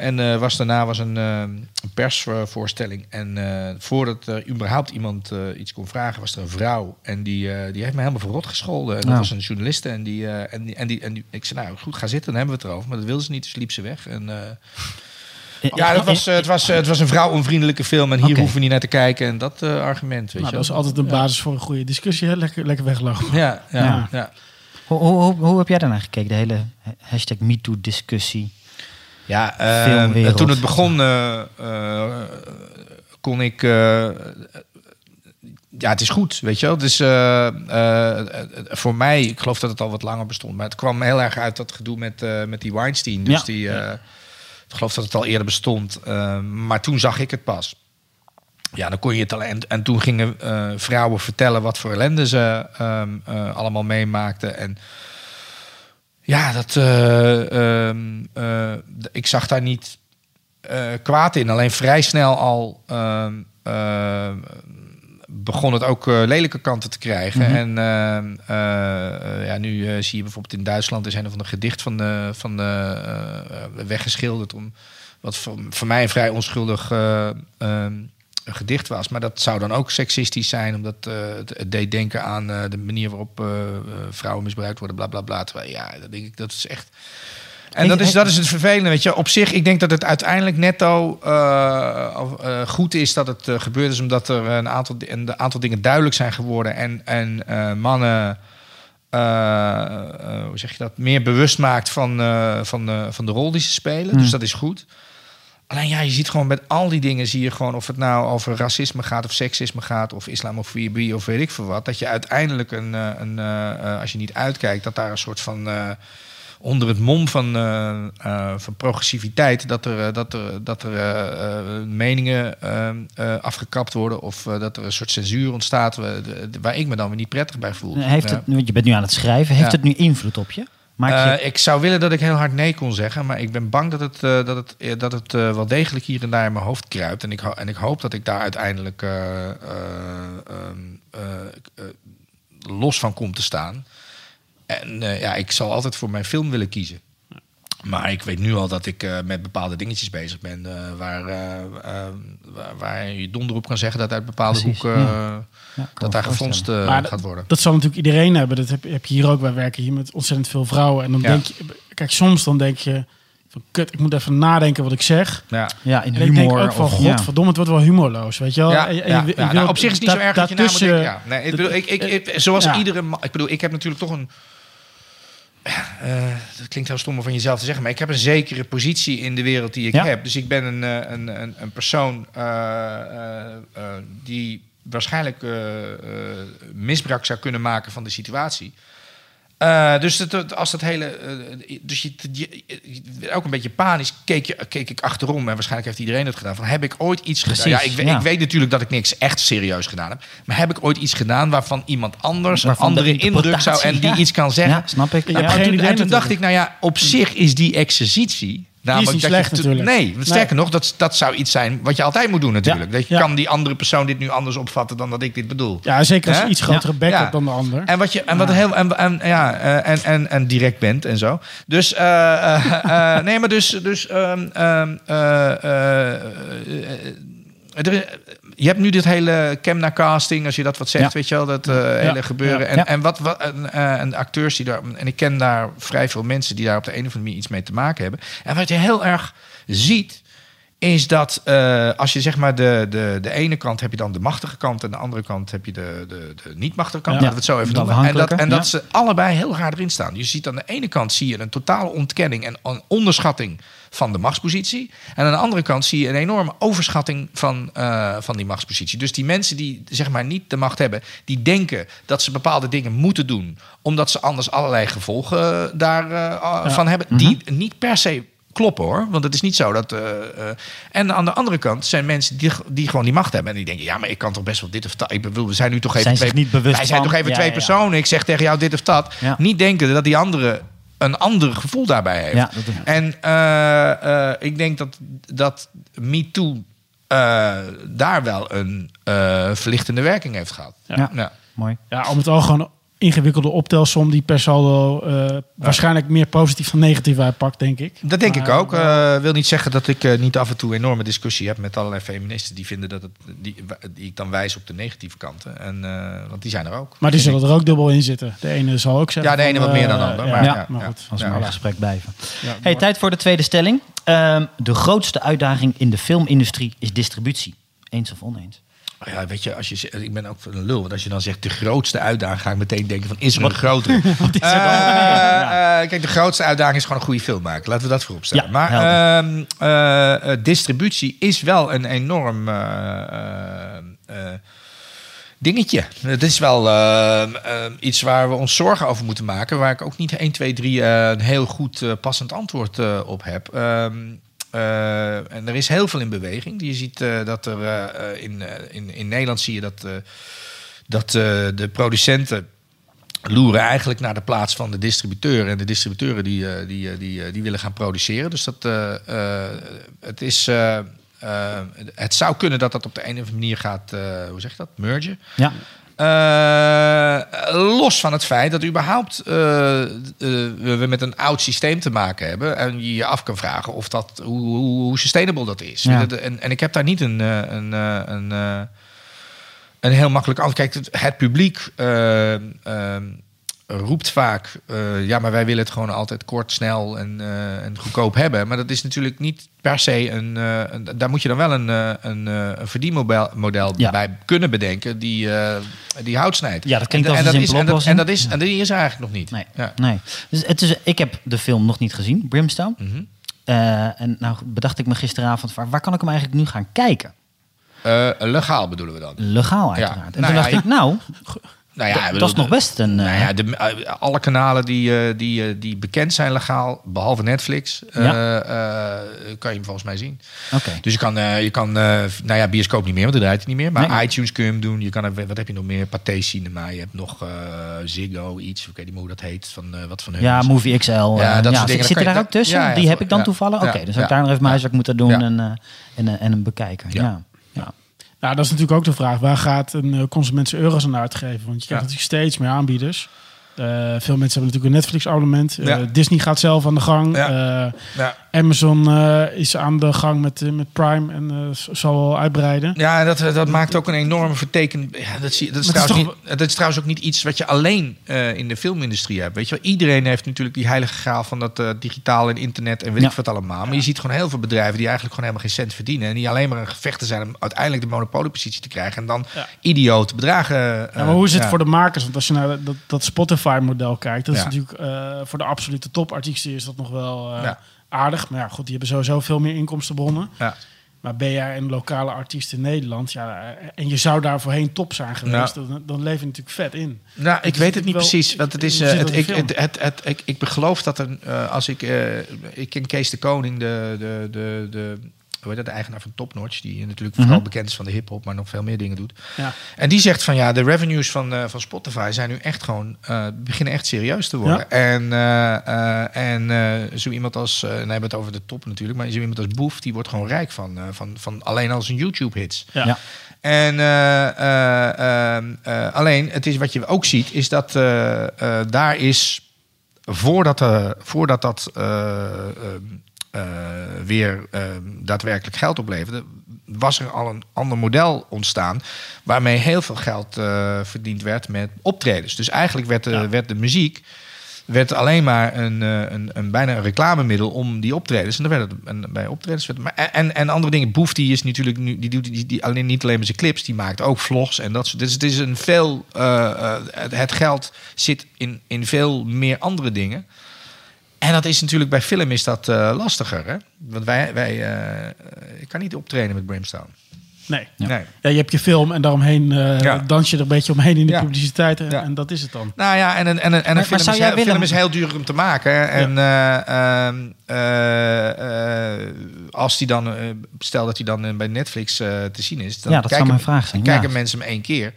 en was daarna was een, een persvoorstelling. En voordat er überhaupt iemand iets kon vragen, was er een vrouw. En die, die heeft me helemaal verrot gescholden. En dat Nou. was een journaliste. En, die, en, die, en, die, en die, ik zei, nou goed, ga zitten, dan hebben we het erover. Maar dat wilde ze niet, dus liep ze weg. En, ja, dat was, eh, het, was, eh, het was een vrouwonvriendelijke film. En hier hoeven we niet naar te kijken. En dat eh, argument, weet Nou, je dat is altijd een basis voor een goede discussie. Hè? Lekker, lekker weglopen. Ja, ja, Ja. ja. Hoe, hoe, hoe, hoe heb jij daarnaar gekeken, de hele hashtag MeToo-discussie? Ja, eh, Filmwereld. toen het begon, eh, eh, kon ik. eh, ja, het is goed, weet je wel. Dus eh, eh, eh, voor mij, ik geloof dat het al wat langer bestond, maar het kwam heel erg uit dat gedoe met, eh, met die Weinstein. Dus Ja. die, eh, ik geloof dat het al eerder bestond, eh, maar toen zag ik het pas. Ja, dan kon je het al. En, en toen gingen eh, vrouwen vertellen wat voor ellende ze ehm, eh, allemaal meemaakten. En ja, dat, eh, ehm, eh, ik zag daar niet kwaad in. Alleen vrij snel al ehm, eh, begon het ook eh, lelijke kanten te krijgen. Mhm. En ehm, eh, ja, nu eh, zie je bijvoorbeeld in Duitsland... er zijn er van een gedicht van de, van de, eh, weggeschilderd... Om, wat voor, voor mij een vrij onschuldig eh, ehm, gedicht was. Maar dat zou dan ook seksistisch zijn... omdat eh, het, het deed denken aan eh, de manier waarop eh, eh, vrouwen misbruikt worden... bla bla bla. Terwijl, ja, dat denk ik, dat is echt... En dat is, dat is het vervelende, weet je. Op zich, ik denk dat het uiteindelijk netto eh, eh, goed is dat het eh, gebeurd is... omdat er een aantal, een aantal dingen duidelijk zijn geworden... en, en mannen, hoe zeg je dat, meer bewust maakt van, van, de, van de rol die ze spelen. Mm. Dus dat is goed. Alleen ja, je ziet gewoon met al die dingen... zie je gewoon of het nou over racisme gaat of seksisme gaat... of islamofobie of weet ik veel wat... dat je uiteindelijk, een, een, als je niet uitkijkt... dat daar een soort van... onder het mom van, eh, eh, van progressiviteit dat er, eh, dat er, dat er meningen afgekapt worden of dat er een soort censuur ontstaat waar, ik me dan weer niet prettig bij voel. Heeft het, want je bent nu aan het schrijven. Heeft het nu invloed op je? Ik zou willen dat ik heel hard nee kon zeggen, maar ik ben bang dat het, dat het, dat het wel degelijk hier en daar in mijn hoofd kruipt. En ik, en ik hoop dat ik daar uiteindelijk eh, eh, ehm, eh, eh, los van kom te staan. En eh, ja, ik zal altijd voor mijn film willen kiezen. Maar ik weet nu al dat ik eh, met bepaalde dingetjes bezig ben. eh, waar, eh, eh, waar, waar je donder op kan zeggen dat uit bepaalde Precies, hoeken. ja. eh, Ja, kan dat daar Maar gaat worden. Dat zal natuurlijk iedereen hebben. Dat heb, heb je hier ook. Wij werken hier met ontzettend veel vrouwen. En dan Ja. denk je... Kijk, soms dan denk je... Van, kut, ik moet even nadenken wat ik zeg. Ja. Ja, in En ik denk humor. ook van, of, godverdomme, het wordt wel humorloos, weet je wel? Ja, En je- en ja, je- je ja. wilt Nou, op zich is het niet zo da- erg dat je daartussen- ja. Nee, ik bedoel, ik, ik, ik, zoals Ja. iedere man, ik bedoel, ik heb natuurlijk toch een eh, dat klinkt heel stom om van jezelf te zeggen, maar ik heb een zekere positie in de wereld die ik Ja. heb. Dus ik ben een, eh, een, een, een persoon eh, die waarschijnlijk misbruik zou kunnen maken van de situatie. Eh, dus het, als dat hele. eh, dus je, je, je- ook een beetje panisch keek, je, keek ik achterom. En waarschijnlijk heeft iedereen het gedaan. Van heb ik ooit iets gedaan? Ja, ik, we- ja. ik weet natuurlijk dat ik niks echt serieus gedaan heb. Maar heb ik ooit iets gedaan waarvan iemand anders Waarvan een de andere indruk zou en die ja. iets kan zeggen? Ja, snap ik. Je En toen, en toen dacht ik, nou ja, op zich is die exercitie. Namelijk niet dat slecht natuurlijk. Nee, sterker nog, dat, dat zou iets zijn wat je altijd moet doen natuurlijk. Dat je Ja. kan die andere persoon dit nu anders opvatten dan dat ik dit bedoel. Ja, zeker als je iets grotere bek hebt dan de ander. En wat je en wat heel en, en ja eh, en, en, en direct bent en zo. Dus eh, nee, maar dus dus eh, er- je hebt nu dit hele Chemna casting, als je dat wat zegt, Ja. weet je wel, dat eh, hele gebeuren. Ja. En, en wat, wat en, eh, en de acteurs die daar, en ik ken daar vrij veel mensen die daar op de een of andere manier iets mee te maken hebben. En wat je heel erg ziet, is dat eh, als je zeg maar de, de, de ene kant heb je dan de machtige kant en de andere kant heb je de, de, de niet machtige kant. Ja. Laten we het zo even noemen. En dat, en dat ja. ze allebei heel raar erin staan. Je ziet aan de ene kant zie je een totale ontkenning en een onderschatting van de machtspositie. En aan de andere kant zie je een enorme overschatting van, eh, van die machtspositie. Dus die mensen die zeg maar niet de macht hebben, die denken dat ze bepaalde dingen moeten doen, omdat ze anders allerlei gevolgen daarvan hebben, die niet per se kloppen hoor. Want het is niet zo dat. eh, eh, en aan de andere kant zijn mensen die, die gewoon die macht hebben. En die denken, ja, maar ik kan toch best wel dit of dat. Ik bedoel, we zijn nu toch even Zijn twee. niet bewust wij zijn van. toch even Ja, twee ja. personen. Ik zeg tegen jou dit of dat. Niet denken dat die andere een ander gevoel daarbij heeft. Ja, dat- En eh, eh, ik denk dat, dat MeToo eh daar wel een eh, verlichtende werking heeft gehad. Ja. Ja. Mooi. Ja, om het al gewoon ingewikkelde optelsom die per saldo eh, waarschijnlijk meer positief dan negatief uitpakt, denk ik. Dat denk Maar, ik ook. eh, Eh wil niet zeggen dat ik eh, niet af en toe enorme discussie heb met allerlei feministen die vinden dat het die, die ik dan wijs op de negatieve kanten. En, eh, want die zijn er ook. maar die zullen er ook dubbel in zitten. De ene zal ook zeggen. Ja, de ene wat meer dan de ander, ja, maar ja, ja, maar ja. goed. Als we Ja. maar gesprek blijven. Ja, Hey, tijd voor de tweede stelling. Ehm, de grootste uitdaging in de filmindustrie is distributie. Eens of oneens? Ik. Ja, weet je, als je, ik ben ook een lul. Want als je dan zegt de grootste uitdaging, ga ik meteen denken van is er er? Eh, Ja. eh, kijk, de grootste uitdaging is gewoon een goede film maken. Laten we dat voorop stellen. Ja, maar ehm, eh, distributie is wel een enorm dingetje. Het is wel eh, eh, iets waar we ons zorgen over moeten maken. Waar ik ook niet 1, 2, 3 eh, een heel goed passend antwoord op heb. Ehm, eh, en er is heel veel in beweging. Je ziet eh, dat er eh, in, in, in Nederland zie je dat, dat de producenten loeren eigenlijk naar de plaats van de distributeur. En de distributeuren die, die, die, die willen gaan produceren. Dus dat, het, is, het zou kunnen dat dat op de een of andere manier gaat, hoe zeg je dat, mergen. Ja. Eh, los van het feit dat überhaupt eh, eh, we met een oud systeem te maken hebben. En je je af kan vragen of dat, hoe, hoe, hoe sustainable dat is. Ja. En, en ik heb daar niet een, een, een, een heel makkelijk antwoord. Kijk, het, het publiek roept vaak... eh, ja, maar wij willen het gewoon altijd kort, snel en, eh, en goedkoop hebben. Maar dat is natuurlijk niet per se een... een- daar moet je dan wel een, een, een verdienmodel model Ja. bij kunnen bedenken... die, die hout snijdt. Ja, dat klinkt en, als en een dat is, en, dat, en, oplossing. dat is, en die is er eigenlijk nog niet. Nee. Ja. nee. Dus het is, ik heb de film nog niet gezien, Brimstone. Mhm. En nou bedacht ik me gisteravond, waar, waar kan ik hem eigenlijk nu gaan kijken? Legaal bedoelen we dan. Legaal uiteraard. En Nou toen dacht ik, nou, Nou ja, dat is nog best een... Nou eh, ja, de, eh, alle kanalen die, eh, die, eh, die bekend zijn legaal, behalve Netflix, eh, eh, kan je hem volgens mij zien. Oké. Dus je kan, eh, je kan eh, nou ja, bioscoop niet meer, want dat draait hij niet meer. Maar Nee. iTunes kun je hem doen. Je kan, er- wat heb je nog meer? Pathé Cinema. Je hebt nog eh, Ziggo, iets. Ik weet niet meer hoe dat heet. Van, eh, wat van hun Ja, is. Movie XL. eh, Ja, dat soort dingen, Zit je- daar ook tussen? Die heb ik dan toevallig? Oké, Ja, dus zou ik daar nog even mijn huiswerk moeten doen en, eh, en, eh, en hem bekijken. Ja. Nou, dat is natuurlijk ook de vraag. Waar gaat een eh, consument zijn euro's aan uitgeven? Want je krijgt natuurlijk steeds meer aanbieders. Eh, veel mensen hebben natuurlijk een Netflix-abonnement. Eh. Disney gaat zelf aan de gang. Ja. Eh, Ja. Amazon is aan de gang met, met Prime en zal wel uitbreiden. Ja, dat, dat maakt ook een enorme verteken. Ja, dat, zie, dat, is trouwens niet, dat is trouwens ook niet iets wat je alleen in de filmindustrie hebt. Weet je wel? Iedereen heeft natuurlijk die heilige graal van dat digitaal en internet en weet ik wat allemaal. Maar je ziet gewoon heel veel bedrijven die eigenlijk gewoon helemaal geen cent verdienen. En die alleen maar een gevechten zijn om uiteindelijk de monopoliepositie te krijgen. En dan Ja. idiote bedragen. Ja, maar hoe is het voor de makers? Want als je naar dat, dat Spotify-model kijkt, dat is natuurlijk eh, voor de absolute topartiesten is dat nog wel eh, aardig. Maar ja, goed, die hebben sowieso veel meer inkomstenbronnen. Ja. Maar ben jij een lokale artiest in Nederland, ja, eh, en je zou daar voorheen top zijn geweest, dan, dan leef je natuurlijk vet in. Nou, ik weet het niet wel- precies. Want het is. het, in ik, het, het, het, ik, ik geloof dat er. eh, als ik. eh, ik ken Kees de Koning, de. de, de, de hoe heet dat, de eigenaar van Top Notch, die natuurlijk vooral Mhm. bekend is van de hip-hop, maar nog veel meer dingen doet. Ja. En die zegt van ja, de revenues van, eh, van Spotify zijn nu echt gewoon. eh, beginnen echt serieus te worden. Ja. En, eh, eh, en eh, zo iemand als. eh, en dan hebben we het over de top natuurlijk, maar zo iemand als Boef, die wordt gewoon rijk van, eh, van, van alleen al zijn YouTube-hits. Ja. Ja. En eh, eh, ehm, eh, alleen, het is wat je ook ziet, is dat eh, eh, daar is voordat, eh, voordat dat eh, ehm, eh, weer ehm, daadwerkelijk geld opleverde, was er al een ander model ontstaan waarmee heel veel geld eh, verdiend werd met optredens. Dus eigenlijk werd de, Ja. werd de muziek werd alleen maar een, eh, een, een bijna een reclamemiddel om die optredens. En, dan werd het, en bij optredens werd maar en, en andere dingen. Boef die is natuurlijk nu die doet die, die alleen niet alleen maar zijn clips, die maakt ook vlogs en dat soort. Dus het is een veel. eh, eh, het, het geld zit in, in veel meer andere dingen. En dat is natuurlijk bij film is dat eh, lastiger, hè? Want wij, wij eh, ik kan niet optreden met Brimstone. Nee. Ja. Nee. Ja, je hebt je film en daaromheen eh, Ja. dans je er een beetje omheen in de Ja. publiciteit en, Ja. en dat is het dan. Nou ja, en een, en en een maar film, zou is heel, willen- film is heel duur om te maken. En eh, ehm, eh, eh, als die dan, stel dat hij dan bij Netflix eh, te zien is, dan Ja, dat zou kijken, mijn vraag zijn, kijken ja. mensen hem één keer.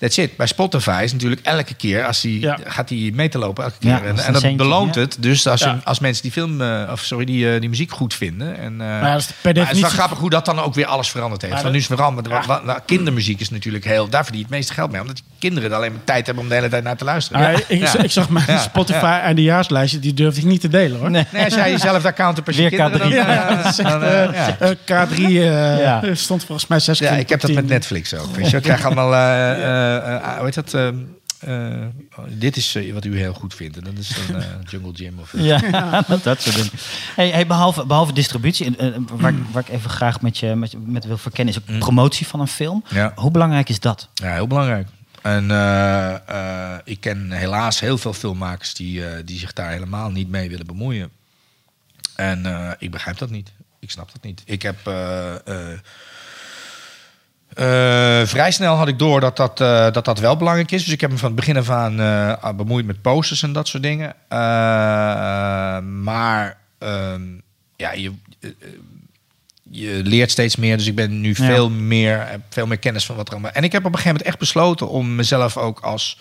That's it. Bij Spotify is natuurlijk elke keer als hij Ja. gaat hij mee te lopen elke keer. Ja, en, en dat centje, beloont ja. het. Dus als, Ja. je, als mensen die film, eh, of sorry, die, eh, die muziek goed vinden. En, eh, ja, dat is per maar het is wel definitie- grappig hoe dat dan ook weer alles veranderd heeft. Maar Van dat- nu is het veranderd. want kindermuziek is natuurlijk heel. Daar verdien je het meeste geld mee. Omdat die kinderen er alleen maar tijd hebben om de hele tijd naar te luisteren. Ik, Ja. ik zag mijn Ja. Spotify eindejaarslijstje, die durfde ik niet te delen hoor. Nee. Nee, als jij jezelf daar count op als je kinderen, K3. dan, Ja, eh, dat is echt, dan, eh, eh, ja. eh, K3 eh, Ja. stond volgens mij 6 Ja, ik heb dat met Netflix ook. Weet je, ik krijg allemaal, eh, eh, eh, hoe heet dat? ehm, eh, dit is eh, wat u heel goed vindt. En dat is een eh, Jungle Gym of Ja, dat, dat soort dingen. Hey, hey, behalve, behalve distributie, eh, eh, waar, ik- waar ik even graag met je, met je met wil verkennen, is ook promotie van een film. Ja. Hoe belangrijk is dat? Ja, heel belangrijk. En eh, eh, ik ken helaas heel veel filmmakers die, eh, die zich daar helemaal niet mee willen bemoeien. En eh, ik begrijp dat niet. Ik snap dat niet. Ik heb. Eh, vrij snel had ik door dat dat, eh, dat dat wel belangrijk is. Dus ik heb me van het begin af aan eh, bemoeid met posters en dat soort dingen. Maar ehm, ja, je, je leert steeds meer. Dus ik ben nu Ja. veel, meer, veel meer kennis van wat er allemaal... En ik heb op een gegeven moment echt besloten om mezelf ook als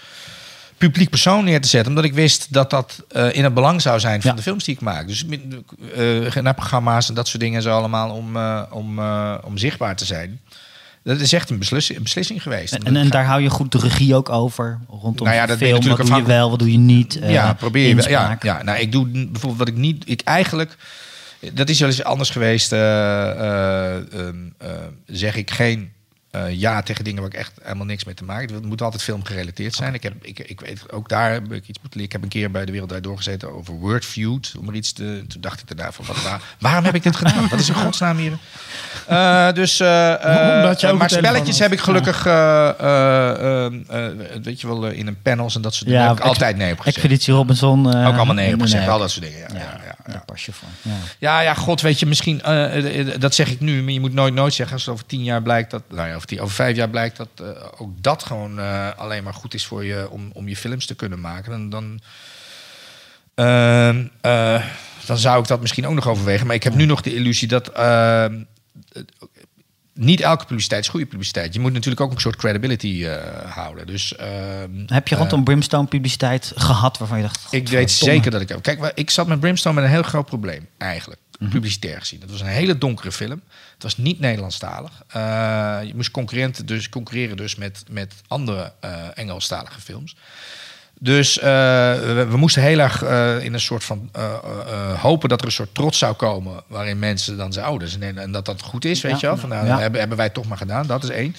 publiek persoon neer te zetten. Omdat ik wist dat dat in het belang zou zijn van Ja. de films die ik maak. Dus uh, naar programma's en dat soort dingen zo allemaal om, om, om zichtbaar te zijn. Dat is echt een beslissing, een beslissing geweest. En, en daar hou je goed de regie ook over rondom Nou ja, dat film. Wat doe je wel, wat doe je niet? eh, ja, probeer je wel. Ja, ja, nou, ik doe bijvoorbeeld wat ik niet. Ik eigenlijk. Dat is wel eens anders geweest. eh, eh, ehm, eh, zeg ik geen eh, ja tegen dingen waar ik echt helemaal niks mee te maken heb. Het moet altijd film gerelateerd zijn. Ik, heb, ik, ik weet ook daar heb ik iets moeten leren. Ik heb een keer bij de Wereld Draait doorgezeten over Wordfeud. Om er iets te. Toen dacht ik daarna van wat, waar, waarom heb ik dit gedaan? Wat is in godsnaam hier? Eh, dus, ook maar spelletjes heb ik gelukkig, weet je wel, in een panels en dat soort dingen. heb ik altijd nee op. Expeditie Robinson. Ook allemaal nee op gezegd, al dat soort dingen. Ja, Ja, ja, ja, ja. daar pas je voor. Ja. Ja, ja, god, weet je, misschien, dat zeg ik nu, maar je moet nooit, nooit zeggen als het over tien jaar blijkt dat, nou ja, over, tien, over vijf jaar blijkt dat eh, ook dat gewoon eh, alleen maar goed is voor je om, om je films te kunnen maken. Dan, dan, eh, dan zou ik dat misschien ook nog overwegen. Maar ik heb nu nog de illusie dat niet elke publiciteit is goede publiciteit. Je moet natuurlijk ook een soort credibility houden. Dus Heb je rondom Brimstone publiciteit gehad waarvan je dacht... ik weet zeker dat ik heb. Kijk, ik zat met Brimstone met een heel groot probleem, eigenlijk. Mhm. Publicitair gezien. Het was een hele donkere film. Het was niet Nederlandstalig. Eh, je moest concurrenten dus, concurreren dus met, met andere eh Engelstalige films. Dus eh, we, we moesten heel erg in een soort van hopen dat er een soort trots zou komen. Waarin mensen dan zouden. Dus, en, en dat dat goed is, weet Ja. je wel. Van, nou, Ja. hebben, hebben wij toch maar gedaan. Dat is één.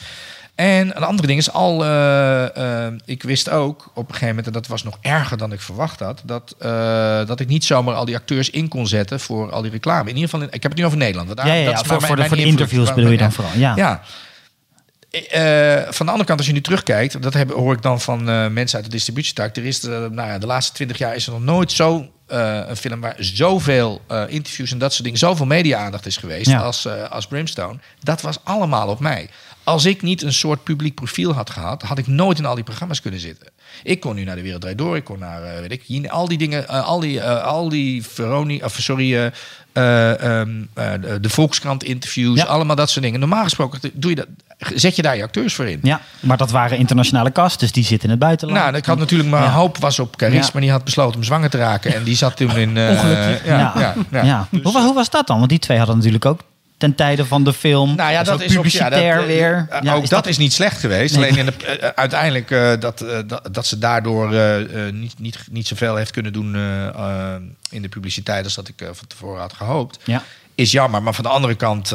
En een andere ding is al, eh, eh, ik wist ook op een gegeven moment, en dat was nog erger dan ik verwacht had, dat, eh, dat ik niet zomaar al die acteurs in kon zetten voor al die reclame. In ieder geval, in- ik heb het nu over Nederland. want daar- Ja, ja, dat ja, is voor, mijn- voor de, voor de invloed. interviews bedoel je dan vooral. Ja. Ja. Van de andere kant, als je nu terugkijkt, dat heb, hoor ik dan van mensen uit de distributietak. Er is, eh, nou ja, de laatste twintig jaar is er nog nooit zo een film waar zoveel interviews en dat soort dingen, zoveel media-aandacht is geweest Ja. als, als Brimstone. Dat was allemaal op mij. Als ik niet een soort publiek profiel had gehad, had ik nooit in al die programma's kunnen zitten. Ik kon nu naar de Wereld Draait Door, ik kon naar, eh, weet ik, al die dingen, eh, al die, eh, al die Veroni, of sorry, eh, eh, ehm, eh, de, Volkskrant interviews, Ja. allemaal dat soort dingen. Normaal gesproken doe je dat, zet je daar je acteurs voor in. Ja, maar dat waren internationale cast, dus die zitten in het buitenland. Nou, ik had natuurlijk mijn Ja. hoop was op Caris, Ja. maar die had besloten om zwanger te raken. En die zat toen in... eh, Ongelukkig. Ja, Ja. hoe was dat dan? Want die twee hadden natuurlijk ook ten tijde van de film. Nou ja, dat ook is ook, ja, publicitair dat, eh, weer. eh, Ja, ook is dat, is niet slecht geweest. Nee. Alleen in de, eh, uiteindelijk dat, dat, dat ze daardoor niet, niet, niet zoveel heeft kunnen doen in de publiciteit als dat ik van tevoren had gehoopt. Ja. Is jammer, maar van de andere kant,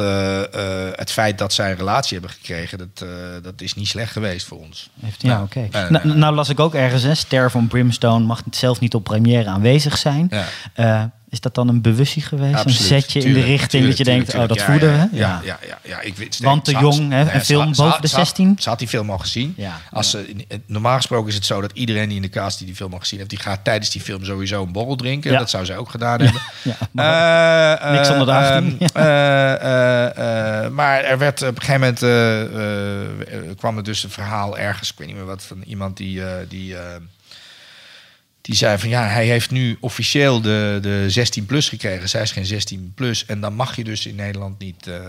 het feit dat zij een relatie hebben gekregen, dat, dat is niet slecht geweest voor ons. Heeft, ja, Nou, oké. Nou, nou las ik ook ergens, hè, Ster van Brimstone mag zelf niet op première aanwezig zijn. Ja. Eh, is dat dan een bewustie geweest? Absoluut, een setje in de richting tuurlijk, dat je denkt, tuurlijk, oh, dat voeden we? Ja, ja, ja, ja, ik weet Want te jong, hè, een film boven de ze had- 16? Ze had die film al gezien. Als ze, normaal gesproken is het zo dat iedereen die in de cast die die film al gezien heeft, die gaat tijdens die film sowieso een borrel drinken. Dat zou zij ook gedaan hebben. Eh, niks eh, onder de 18. ehm, eh, eh, eh, maar er werd op een gegeven moment eh, eh, kwam er dus een verhaal ergens, ik weet niet meer wat, van iemand die. eh, die eh, Die zei van ja, hij heeft nu officieel de, de 16 plus gekregen. Zij is geen 16 plus. En dan mag je dus in Nederland niet. eh, eh,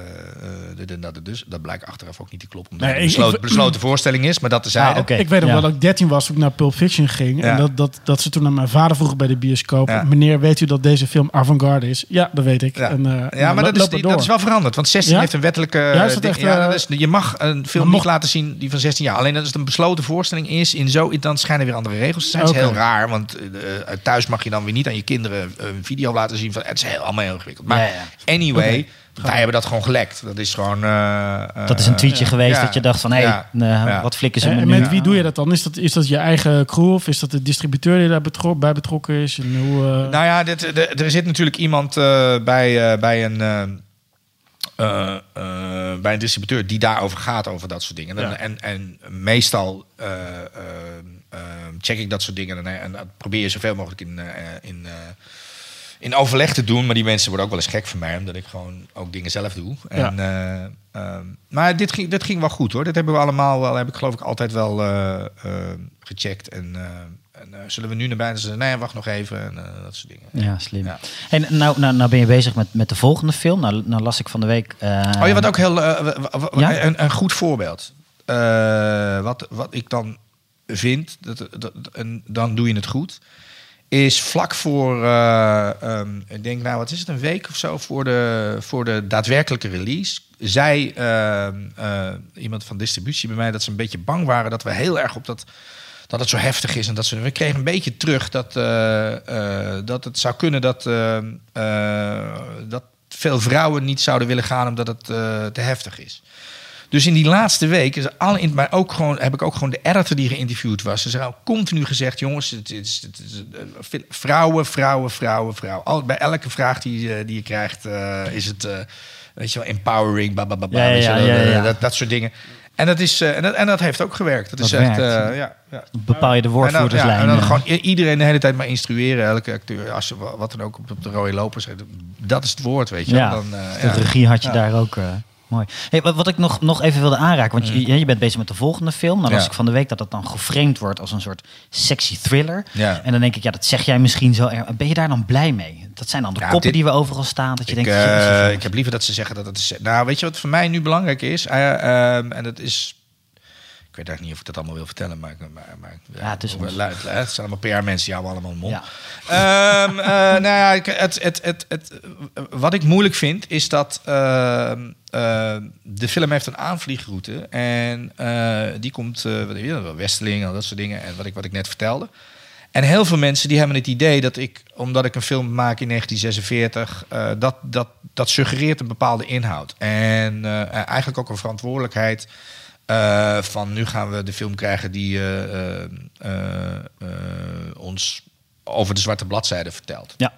de- de- dat, dus, dat blijkt achteraf ook niet te kloppen. Omdat Nee, het een ik- besloten, besloten voorstelling is. Maar dat tezijde. Ah, oké. Ik weet nog Ja. wel dat ik 13 was toen ik naar Pulp Fiction ging. Ja. En dat, dat, dat ze toen naar mijn vader vroegen bij de bioscoop. Ja. Meneer, weet u dat deze film avant-garde is? Ja, dat weet ik. Ja, En, eh, ja maar dat is, dat is wel veranderd. Want 16 Ja? heeft een wettelijke. Ja, is dat echt, ja, dat is, je mag een film mocht- laten zien die van 16 jaar. Alleen dat het een besloten voorstelling is. In zo, dan schijnen weer andere regels te zijn. Dat is heel raar. Want eh, thuis mag je dan weer niet aan je kinderen een video laten zien. Van, het is heel, allemaal heel ingewikkeld. Maar Ja, ja. anyway, wij hebben dat gewoon gelekt. Dat is gewoon. eh, Dat is een tweetje eh, geweest ja. dat je dacht van, hé, Ja. hey, Ja. wat flikken ze En, me en nu? met wie doe je dat dan? Is dat, is dat je eigen crew of is dat de distributeur die daar bij betrokken is? En hoe, eh, Nou ja, dit, de- er zit natuurlijk iemand eh, bij, eh, bij een. eh, eh, eh, bij een distributeur die daarover gaat, over dat soort dingen. En, Ja. en, en meestal eh, eh, eh, check ik dat soort dingen en, en dat probeer je zoveel mogelijk in, eh, in, eh, in overleg te doen. Maar die mensen worden ook wel eens gek van mij, omdat ik gewoon ook dingen zelf doe. En, eh, ehm, maar dit ging, dit ging wel goed hoor. Dit hebben we allemaal wel, heb ik geloof ik altijd wel gecheckt. En, en zullen we nu naar buiten zeggen, nee, wacht nog even. En dat soort dingen. Ja, slim. Ja. En nou, nou, nou ben je bezig met, met de volgende film. Nou, nou las ik van de week... Oh ja, wat ook heel Ja? een, een goed voorbeeld. Wat, wat ik dan vind, dat, dat, dan doe je het goed, is vlak voor, eh, ehm, ik denk nou, wat is het, een week of zo voor de, voor de daadwerkelijke release, zei ehm, eh, iemand van distributie bij mij dat ze een beetje bang waren dat we heel erg op dat dat het zo heftig is en dat ze we kregen een beetje terug dat, eh, dat het zou kunnen dat, dat veel vrouwen niet zouden willen gaan omdat het te heftig is. Dus in die laatste week is alle, in- maar ook gewoon, heb ik ook gewoon de editor die geïnterviewd was. Ze hebben continu gezegd: jongens, het is, het is, eh, vrouwen, vrouwen, vrouwen, vrouwen. Al, bij elke vraag die, eh, die je krijgt, eh, is het, weet je wel, empowering, babababa, Ja, ja, ja, ja, ja. Dat, dat soort dingen. En dat, is, en, dat, en dat heeft ook gewerkt. Dat, Dat is echt, ja, ja. bepaal je de En dan, ja, woordvoerderslijn. en dan gewoon iedereen de hele tijd maar instrueren. Elke acteur, als ze wa- wat dan ook op, de rode loper zegt. Dat is het woord, weet je. Ja. Dan, de regie had je daar ook. Mooi. Hey, wat, ik nog, nog even wilde aanraken, want je, je bent bezig met de volgende film. Nou las Ja. ik van de week dat dat dan geframed wordt als een soort sexy thriller. Ja. En dan denk ik, ja, dat zeg jij misschien zo. Ben je daar dan blij mee? Dat zijn dan de Ja, koppen dit- die we overal staan. Dat je Ik, denkt, eh, ik heb liever dat ze zeggen dat het is. Nou, weet je wat voor mij nu belangrijk is? Eh, ehm, en dat is. Ik weet eigenlijk niet of ik dat allemaal wil vertellen, maar. maar, maar Ja, het is ons. luid. Het zijn allemaal PR-mensen, die houden allemaal een mond. Ja. Ehm, eh, nou ja, het, het, het, het, wat ik moeilijk vind, is dat ehm, eh, de film heeft een aanvliegroute. En eh, die komt, eh wat weet je, Westeling en dat soort dingen. En wat ik, wat ik net vertelde. En heel veel mensen die hebben het idee dat ik, omdat ik een film maak in 1946, eh, dat, dat, dat suggereert een bepaalde inhoud. En eigenlijk ook een verantwoordelijkheid eh, van nu gaan we de film krijgen die eh, eh, ons over de zwarte bladzijde vertelt. Ja.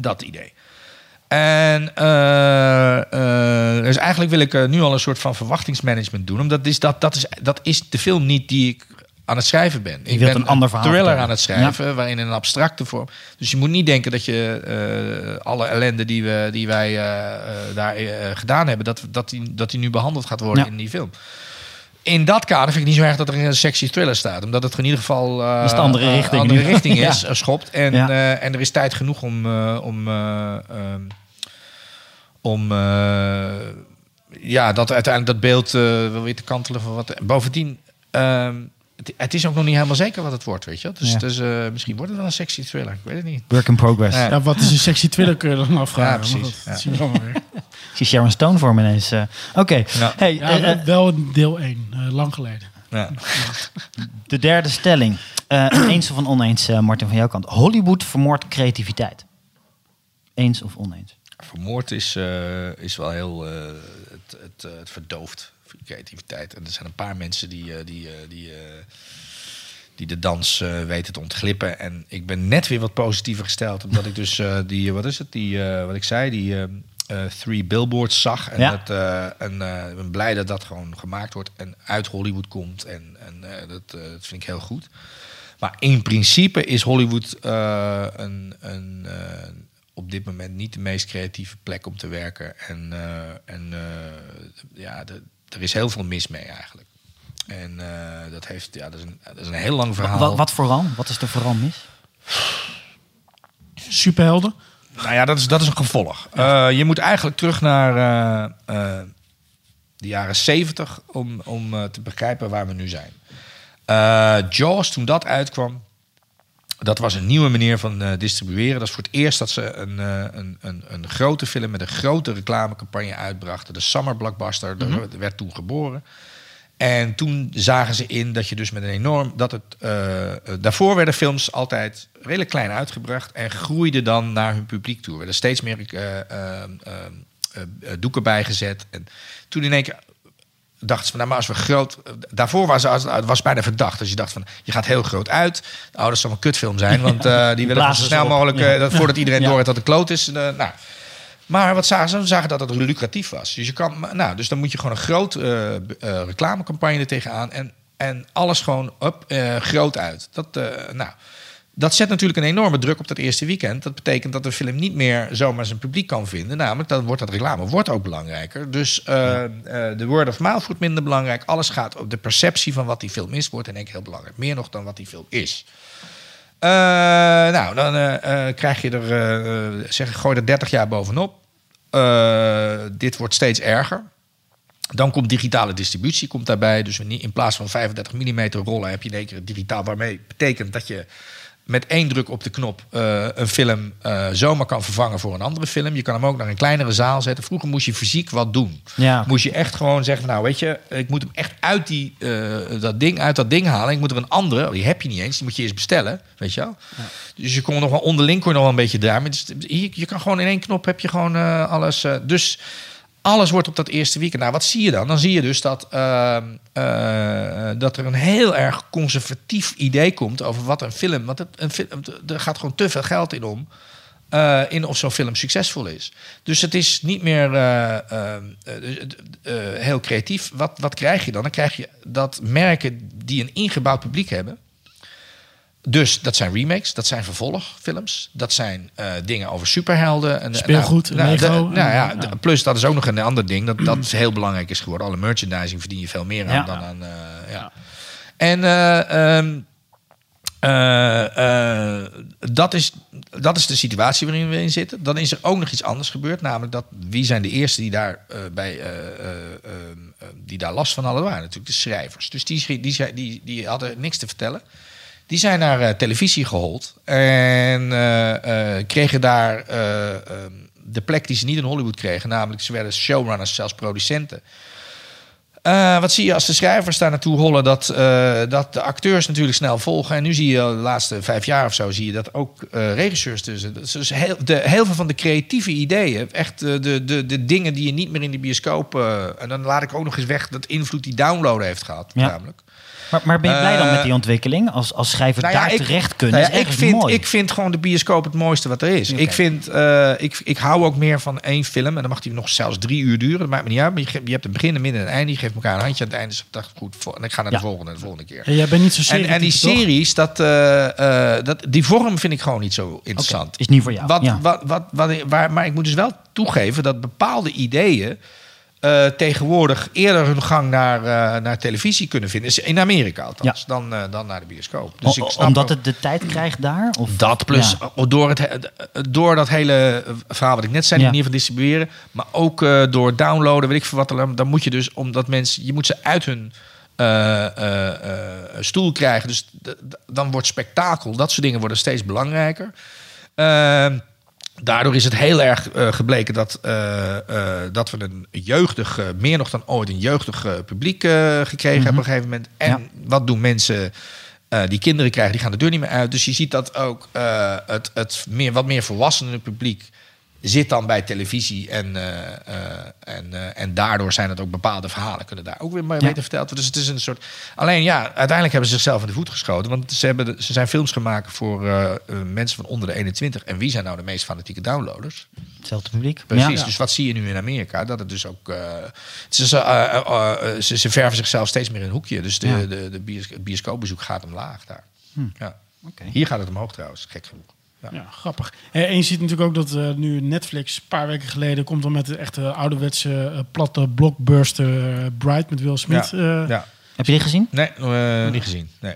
Dat idee. En dus eigenlijk wil ik nu al een soort van verwachtingsmanagement doen. Omdat is dat, dat, is, dat is de film niet die ik aan het schrijven ben. ik wilt ben een ander verhaal thriller vertellen. aan het schrijven, waarin in een abstracte vorm. Dus je moet niet denken dat je alle ellende die, we, die wij daar gedaan hebben, dat, dat, die, dat die nu behandeld gaat worden Ja. in die film. In dat kader vind ik niet zo erg dat er een sexy thriller staat. Omdat het in ieder geval eh, Dat is de andere eh, richting andere richting Ja. is, eh, schopt. En, Ja. eh, en er is tijd genoeg om, eh, om, eh, ehm, om eh, ja, dat uiteindelijk dat beeld eh wel weer te kantelen van wat. Bovendien, ehm, het, het is ook nog niet helemaal zeker wat het wordt, weet je. Dus, Ja. dus eh, misschien wordt het wel een sexy thriller. Ik weet het niet. Work in progress. Ja. wat is een sexy thriller kun je dan afvragen. Ja, precies. Dat- dat Ja. zien we allemaal weer. Zie Sharon Stone voor me ineens. eh. Oké, Ja. hey, Ja, eh, eh, wel een deel 1, lang geleden. Ja. de derde stelling. Eh, eens of een oneens, eh, Martin van jouw kant. Hollywood vermoordt creativiteit. Eens of oneens? Vermoord is, eh, is wel heel. eh, het, het, het verdooft creativiteit. En er zijn een paar mensen die, eh, die, eh, die, eh, die de dans eh, weten te ontglippen. En ik ben net weer wat positiever gesteld. Omdat ik dus eh, die, wat is het, die, eh, wat ik zei, die eh, Three Billboards zag. En, Ja. dat, eh, en eh, ik ben blij dat dat gewoon gemaakt wordt en uit Hollywood komt. En, en dat, dat vind ik heel goed. Maar in principe is Hollywood een, een, op dit moment niet de meest creatieve plek om te werken. En, en ja, de- er is heel veel mis mee eigenlijk. En dat, heeft, ja, dat, is een, dat is een heel lang verhaal. Wat, wat vooral? Wat is er vooral mis? Superhelden? Nou ja, dat is, dat is een gevolg. Eh, je moet eigenlijk terug naar eh, eh, de jaren 70 om, om te begrijpen waar we nu zijn. Jaws, toen dat uitkwam, dat was een nieuwe manier van distribueren. Dat is voor het eerst dat ze een, een, een, een grote film met een grote reclamecampagne uitbrachten. De Summer Blockbuster, dat werd toen geboren. En toen zagen ze in dat je dus met een enorm. dat het. eh, daarvoor werden films altijd redelijk klein uitgebracht. en groeiden dan naar hun publiek toe. Er werden steeds meer eh, eh, doeken bijgezet. En toen in één keer dachten ze van, nou, maar als we groot... Daarvoor was het het was bijna verdacht. Dus je dacht van, je gaat heel groot uit. Nou, dat zal een kutfilm zijn, want die willen zo snel mogelijk... dat, voordat iedereen Ja. door heeft dat het kloot is. nou, maar wat zagen ze? Ze zagen dat het lucratief was. Dus, je kan, nou, dus dan moet je gewoon een groot eh, eh, reclamecampagne er tegenaan. En, en alles gewoon up, eh, groot uit. Dat, nou, dat zet natuurlijk een enorme druk op dat eerste weekend. Dat betekent dat de film niet meer zomaar zijn publiek kan vinden. Namelijk, dan wordt dat reclame wordt ook belangrijker. Dus de word of mouth wordt minder belangrijk. Alles gaat op de perceptie van wat die film is, wordt in één keer heel belangrijk. Meer nog dan wat die film is. Nou, dan eh, krijg je er, zeg, gooi er 30 jaar bovenop. Eh, dit wordt steeds erger. Dan komt digitale distributie komt daarbij. Dus in plaats van 35 mm rollen heb je in één keer digitaal. Waarmee betekent dat je met één druk op de knop eh, een film eh, zomaar kan vervangen voor een andere film. Je kan hem ook naar een kleinere zaal zetten. Vroeger moest je fysiek wat doen. Ja. Moest je echt gewoon zeggen, nou weet je, ik moet hem echt uit, die, eh, dat, ding, uit dat ding halen. Ik moet er een andere, die heb je niet eens, die moet je eerst bestellen, weet je wel. Dus je kon nog wel onderling kon je nog wel een beetje draaien. Maar je, je kan gewoon in één knop heb je gewoon alles. dus alles wordt op dat eerste weekend. Nou, wat zie je dan? Dan zie je dus dat, ehm, eh, dat er een heel erg conservatief idee komt over wat een film. Want een film, er gaat gewoon te veel geld in om. eh, in of zo'n film succesvol is. Dus het is niet meer eh, eh, eh, eh, heel creatief. Wat, wat krijg je dan? Dan krijg je dat merken die een ingebouwd publiek hebben. Dus dat zijn remakes, dat zijn vervolgfilms, dat zijn eh, dingen over superhelden. En, Speelgoed, Lego. de- nou ja, plus dat is ook nog een ander ding dat, dat heel belangrijk is geworden. Alle merchandising verdien je veel meer aan Ja. dan aan. eh, ja. En eh, ehm, eh, eh, dat, is, dat is de situatie waarin we in zitten. Dan is er ook nog iets anders gebeurd. Namelijk dat wie zijn de eerste die daar, bij, eh, eh, eh, eh, die daar last van hadden? waren natuurlijk de schrijvers. Dus die, die, die, die hadden niks te vertellen. Die zijn naar eh, televisie gehold. En eh, eh, kregen daar eh, eh, de plek die ze niet in Hollywood kregen. Namelijk, ze werden showrunners, zelfs producenten. Wat zie je als de schrijvers daar naartoe hollen? Dat, dat de acteurs natuurlijk snel volgen. En nu zie je de laatste vijf jaar of zo... zie je dat ook regisseurs tussen. Dus heel, de, heel veel van de creatieve ideeën... echt de, de, de dingen die je niet meer in de bioscoop... en dan laat ik ook nog eens weg... dat invloed die downloaden heeft gehad, Ja. namelijk. Maar, maar ben je blij dan Eh, met die ontwikkeling? Als, als schrijver Nou ja, daar ik- terecht kunnen, Nou ja, is ik, vind, mooi. ik vind gewoon de bioscoop het mooiste wat er is. Ik, vind, eh, ik, ik hou ook meer van één film. En dan mag die nog zelfs drie uur duren. Dat maakt me niet uit. Maar je, je hebt een begin, een midden en een einde. Je geeft elkaar een handje aan het einde. Dus ik dacht, goed, en ik ga naar Ja. de volgende de volgende keer. Ja, jij bent niet zo En, en die series, dat, eh, eh, dat, die vorm vind ik gewoon niet zo interessant. Is niet voor jou. Wat, ja. wat, wat, wat, waar, maar ik moet dus wel toegeven dat bepaalde ideeën eh, tegenwoordig eerder hun gang naar, eh, naar televisie kunnen vinden. In Amerika althans, dan, eh, dan naar de bioscoop. Dus O- ik snap omdat ook- het de tijd krijgt daar? Of? dat plus Ja. door, het, he- door dat hele verhaal wat ik net zei, Ja. die manier van distribueren, maar ook door downloaden, weet ik veel wat. dan- Dan moet je dus, omdat mensen, je moet ze uit hun stoel krijgen. Dus dan wordt spektakel, dat soort dingen worden steeds belangrijker. Daardoor is het heel erg eh, gebleken dat, eh, eh, dat we een jeugdig, meer nog dan ooit, een jeugdig publiek gekregen hebben op een gegeven moment. En Ja. wat doen mensen die kinderen krijgen? Die gaan de deur niet meer uit. Dus je ziet dat ook het, het meer, wat meer volwassene publiek zit dan bij televisie. En, eh, eh, en, eh, en daardoor zijn het ook bepaalde verhalen kunnen daar ook weer mee Ja. verteld worden. Dus het is een soort. Alleen ja, uiteindelijk hebben ze zichzelf in de voet geschoten. Want ze, hebben, de- ze zijn films gemaakt voor mensen van onder de 21. En wie zijn nou de meest fanatieke downloaders? Hetzelfde publiek. Precies. Ja. Dus wat zie je nu in Amerika? Dat het dus ook. ze, eh, ze, ze verven zichzelf steeds meer in een hoekje. Dus de, de, de bioscoopbezoek gaat omlaag daar. Ja. Oké. Hier gaat het omhoog trouwens, gek genoeg. Ja. Ja, grappig. Eh, En je ziet natuurlijk ook dat eh, nu Netflix een paar weken geleden komt dan met de echte ouderwetse eh, platte blockbuster Bright met Will Smith. Ja. eh, ja. Heb je die gezien? Nee, eh, niet gezien. Nee.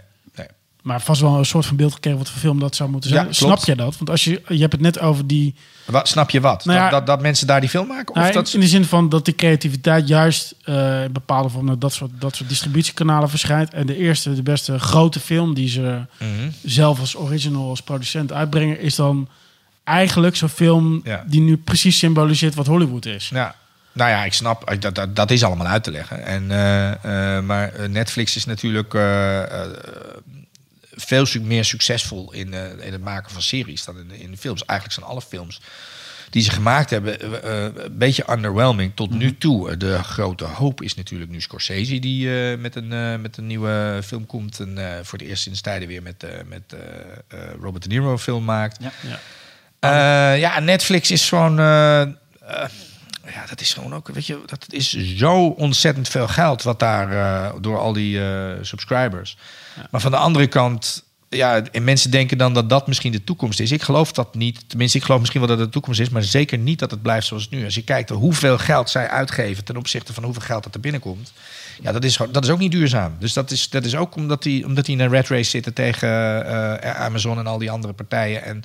Maar vast wel een soort van beeld gekregen wat voor film dat zou moeten zijn. Ja, Snap je dat? Want als je, je hebt het net over die... Wat, snap je wat? Nou ja- dat, dat, dat mensen daar die film maken? Of Nou, dat in de zin van dat die creativiteit juist in bepaalde vorm naar dat soort, dat soort distributiekanalen verschijnt. En de eerste, de beste grote film die ze Mhm. zelf als original, als producent uitbrengen, is dan eigenlijk zo'n film Ja. die nu precies symboliseert wat Hollywood is. Ja. Nou ja, ik snap, dat, dat, dat is allemaal uit te leggen. En, eh, eh, maar Netflix is natuurlijk veel meer succesvol in, eh, in het maken van series dan in, in de films. Eigenlijk zijn alle films die ze gemaakt hebben eh, eh, een beetje underwhelming tot nu toe. De grote hoop is natuurlijk nu Scorsese die met, een, met een nieuwe film komt. En voor de eerste sinds tijden weer met, met Robert De Niro film maakt. Ja. Ja. Ja, Netflix is gewoon. ja, dat is gewoon ook. Weet je, dat is zo ontzettend veel geld wat daar door al die subscribers. Maar van de andere kant. Ja, en mensen denken dan dat dat misschien de toekomst is. Ik geloof dat niet. Tenminste, ik geloof misschien wel dat het de toekomst is. Maar zeker niet dat het blijft zoals het nu. Als je kijkt hoeveel geld zij uitgeven ten opzichte van hoeveel geld dat er binnenkomt. Ja, dat is, dat is ook niet duurzaam. Dus dat is, dat is ook omdat die, omdat die in een red race zitten tegen eh, Amazon en al die andere partijen. En,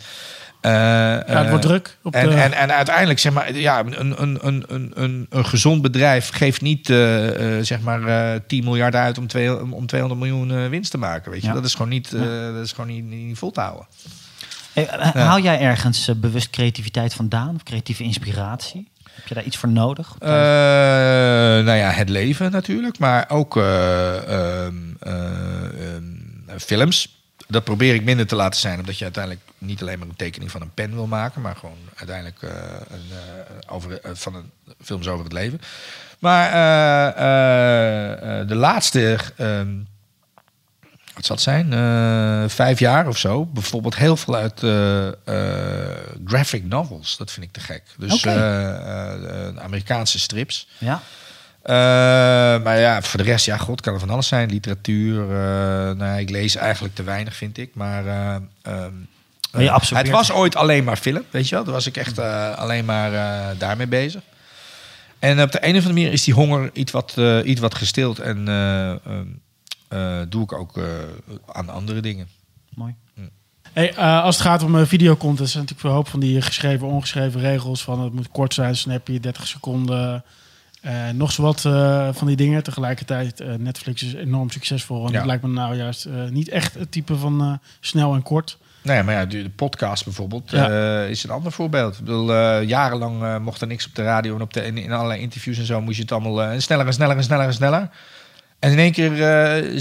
eh, Ja, het wordt eh, druk. Op en, de, en, en uiteindelijk, zeg maar, ja, een, een, een, een, een, een gezond bedrijf geeft niet, eh, eh, zeg maar, eh 10 miljard uit om, twee, om 200 miljoen eh, winst te maken. Weet je, Ja. dat is gewoon niet, eh, dat is gewoon niet, niet vol te houden. Hey, Haal jij ergens bewust creativiteit vandaan? Of creatieve inspiratie? Heb je daar iets voor nodig? Eh, nou ja, het leven natuurlijk, maar ook eh, ehm, eh, ehm, films. Dat probeer ik minder te laten zijn, omdat je uiteindelijk niet alleen maar een tekening van een pen wil maken, maar gewoon uiteindelijk eh, een, eh, over, eh, van een films over het leven. Maar de laatste, ehm, wat zal het zijn, vijf jaar of zo, bijvoorbeeld heel veel uit graphic novels. Dat vind ik te gek. Dus eh, Amerikaanse strips. ja? Maar ja, voor de rest, ja, god, kan er van alles zijn. Literatuur. eh, nou, ja, ik lees eigenlijk te weinig, vind ik. Maar eh, ehm, Maar je eh, het was ooit alleen maar film, weet je wel. Daar was ik echt eh, alleen maar eh, daarmee bezig. En op de een of andere manier is die honger iets wat, iets wat gestild. En eh, ehm, eh, doe ik ook aan andere dingen. Mooi. Hey, eh, als het gaat om uh, videocontent, zijn natuurlijk veel hoop van die geschreven, ongeschreven regels. Van het moet kort zijn, snappy, 30 seconden. eh, nog zo wat van die dingen. Tegelijkertijd, Netflix is enorm succesvol. En Ja. dat lijkt me nou juist niet echt het type van snel en kort. Nee, maar ja, de podcast bijvoorbeeld Ja. eh, is een ander voorbeeld. Ik bedoel, eh, jarenlang eh, mocht er niks op de radio en op de, in, in allerlei interviews en zo moest je het allemaal sneller en sneller en sneller en sneller. En in één keer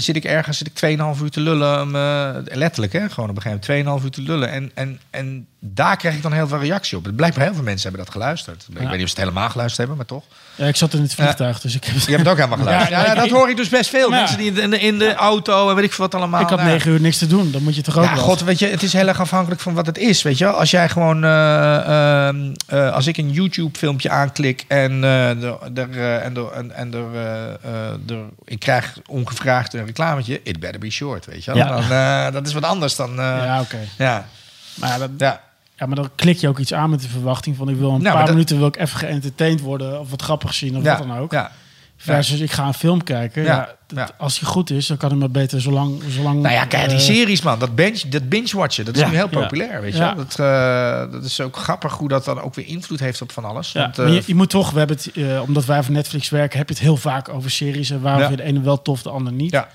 zit ik ergens, zit ik 2,5 uur te lullen. eh, letterlijk, hè, gewoon op een gegeven moment 2,5 uur te lullen. En, en, en daar krijg ik dan heel veel reactie op. Het blijkt heel veel mensen hebben dat geluisterd. Ik weet niet of ze het helemaal geluisterd hebben, maar toch. Ja, ik zat in het vliegtuig, dus ik heb... Je hebt het ook helemaal geluisterd. Ja, dat hoor ik dus best veel. Mensen die in de, in de auto en weet ik veel wat allemaal. ik had Nou, negen uur niks te doen. Dan moet je toch ook ja, wel. god, weet je, het is heel erg afhankelijk van wat het is, weet je wel. Als jij gewoon, eh, ehm, eh, als ik een YouTube-filmpje aanklik en, eh, er, er, eh, en, er, en, en er, ik krijg ongevraagd een reclametje, it better be short, weet je wel. Ja. Dan, dat is wat anders dan, ja. Oké. Ja, Maar, dat- ja. Ja, maar dan klik je ook iets aan met de verwachting van... ik wil een Nou, paar dat- minuten wil ik even geëntertained worden... of wat grappig zien of ja, wat dan ook. Ja. Versus ik ga een film kijken. Ja. Ja, dat- ja. Als die goed is, dan kan ik maar beter zo lang... Zo lang Nou ja, kijk, die eh, series, man. Dat binge, dat binge-watchen, dat is Ja. nu heel Ja. populair, weet je Ja. wel. Dat, eh, dat is ook grappig hoe dat dan ook weer invloed heeft op van alles. Ja, Want, eh, je, je moet toch, we hebben het, omdat wij voor Netflix werken, heb je het heel vaak over series en waarom Ja. vind je de ene wel tof, de ander niet. Ja.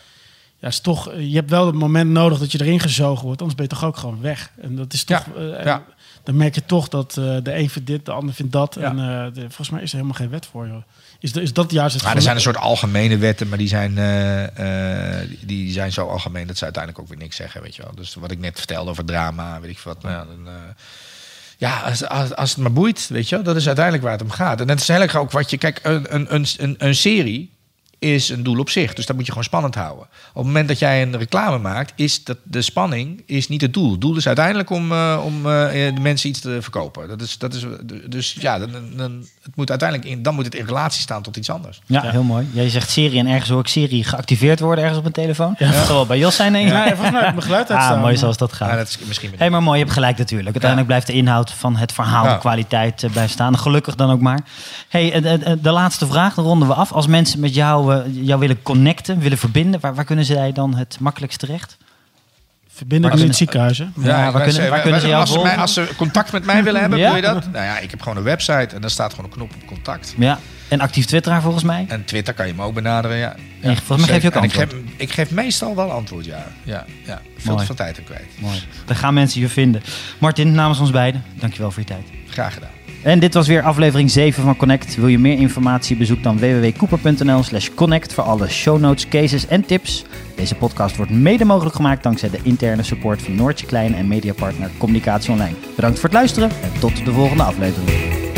Ja. is toch, eh, je hebt wel het moment nodig dat je erin gezogen wordt, anders ben je toch ook gewoon weg. En dat is toch, Ja, eh, ja. dan merk je toch dat eh, de een vindt dit, de ander vindt dat. Ja. En eh, de- volgens mij is er helemaal geen wet voor. Joh. Is, is dat juist het Maar er zijn een soort algemene wetten, maar die zijn, die- zijn zo algemeen dat ze uiteindelijk ook weer niks zeggen, weet je wel. Dus wat ik net vertelde over drama, weet ik wat. Nou ja, dan, ja als, als, als het maar boeit, weet je dat is uiteindelijk waar het om gaat. En dat is eigenlijk ook wat je, kijk, een, een, een, een, een serie is een doel op zich, dus dat moet je gewoon spannend houden. Op het moment dat jij een reclame maakt, is dat de spanning is niet het doel. Het doel is uiteindelijk om, eh, om eh, de mensen iets te verkopen. Dat is, dat is, dus ja, dan, dan, het moet uiteindelijk in, dan moet het in relatie staan tot iets anders. Ja, heel mooi. Jij zegt serie en ergens hoor ik serie geactiveerd worden ergens op een telefoon. Ja. Dat zal wel bij Jos zijn, denk ik. Ja, volgens mij heb ik mijn geluid Ah, uitstaan. mooi zoals dat gaat. Ja, dat is misschien Hé, maar mooi, je hebt gelijk natuurlijk. Uiteindelijk blijft de inhoud van het verhaal, Ja. de kwaliteit eh, blijft staan. Gelukkig dan ook maar. Hey, eh, eh, eh, de laatste vraag, dan ronden we af. Als mensen met jou, eh, jou willen connecten, willen verbinden, waar, waar kunnen zij dan het makkelijkst terecht? Verbinden in het ziekenhuis, hè? Ja, waar wij kunnen- waar kunnen ze jou als, ze mij- volgen? als ze contact met mij willen hebben, Ja? je dat? Nou ja, ik heb gewoon een website en daar staat gewoon een knop op contact. Ja, en actief twitteraar volgens mij. En Twitter kan je me ook benaderen, ja. En ja volgens mij geef je ook En ik antwoord. geef, ik geef meestal wel antwoord, ja. ja, ja. Veel Mooi. te veel tijd aan kwijt. Mooi. Dan gaan mensen je vinden. Martin, namens ons beiden, dankjewel voor je tijd. Graag gedaan. En dit was weer aflevering 7 van Connect. Wil je meer informatie? Bezoek dan www.cooper.nl slash connect voor alle show notes, cases en tips. Deze podcast wordt mede mogelijk gemaakt dankzij de interne support van Noortje Klein en mediapartner Communicatie Online. Bedankt voor het luisteren en tot de volgende aflevering.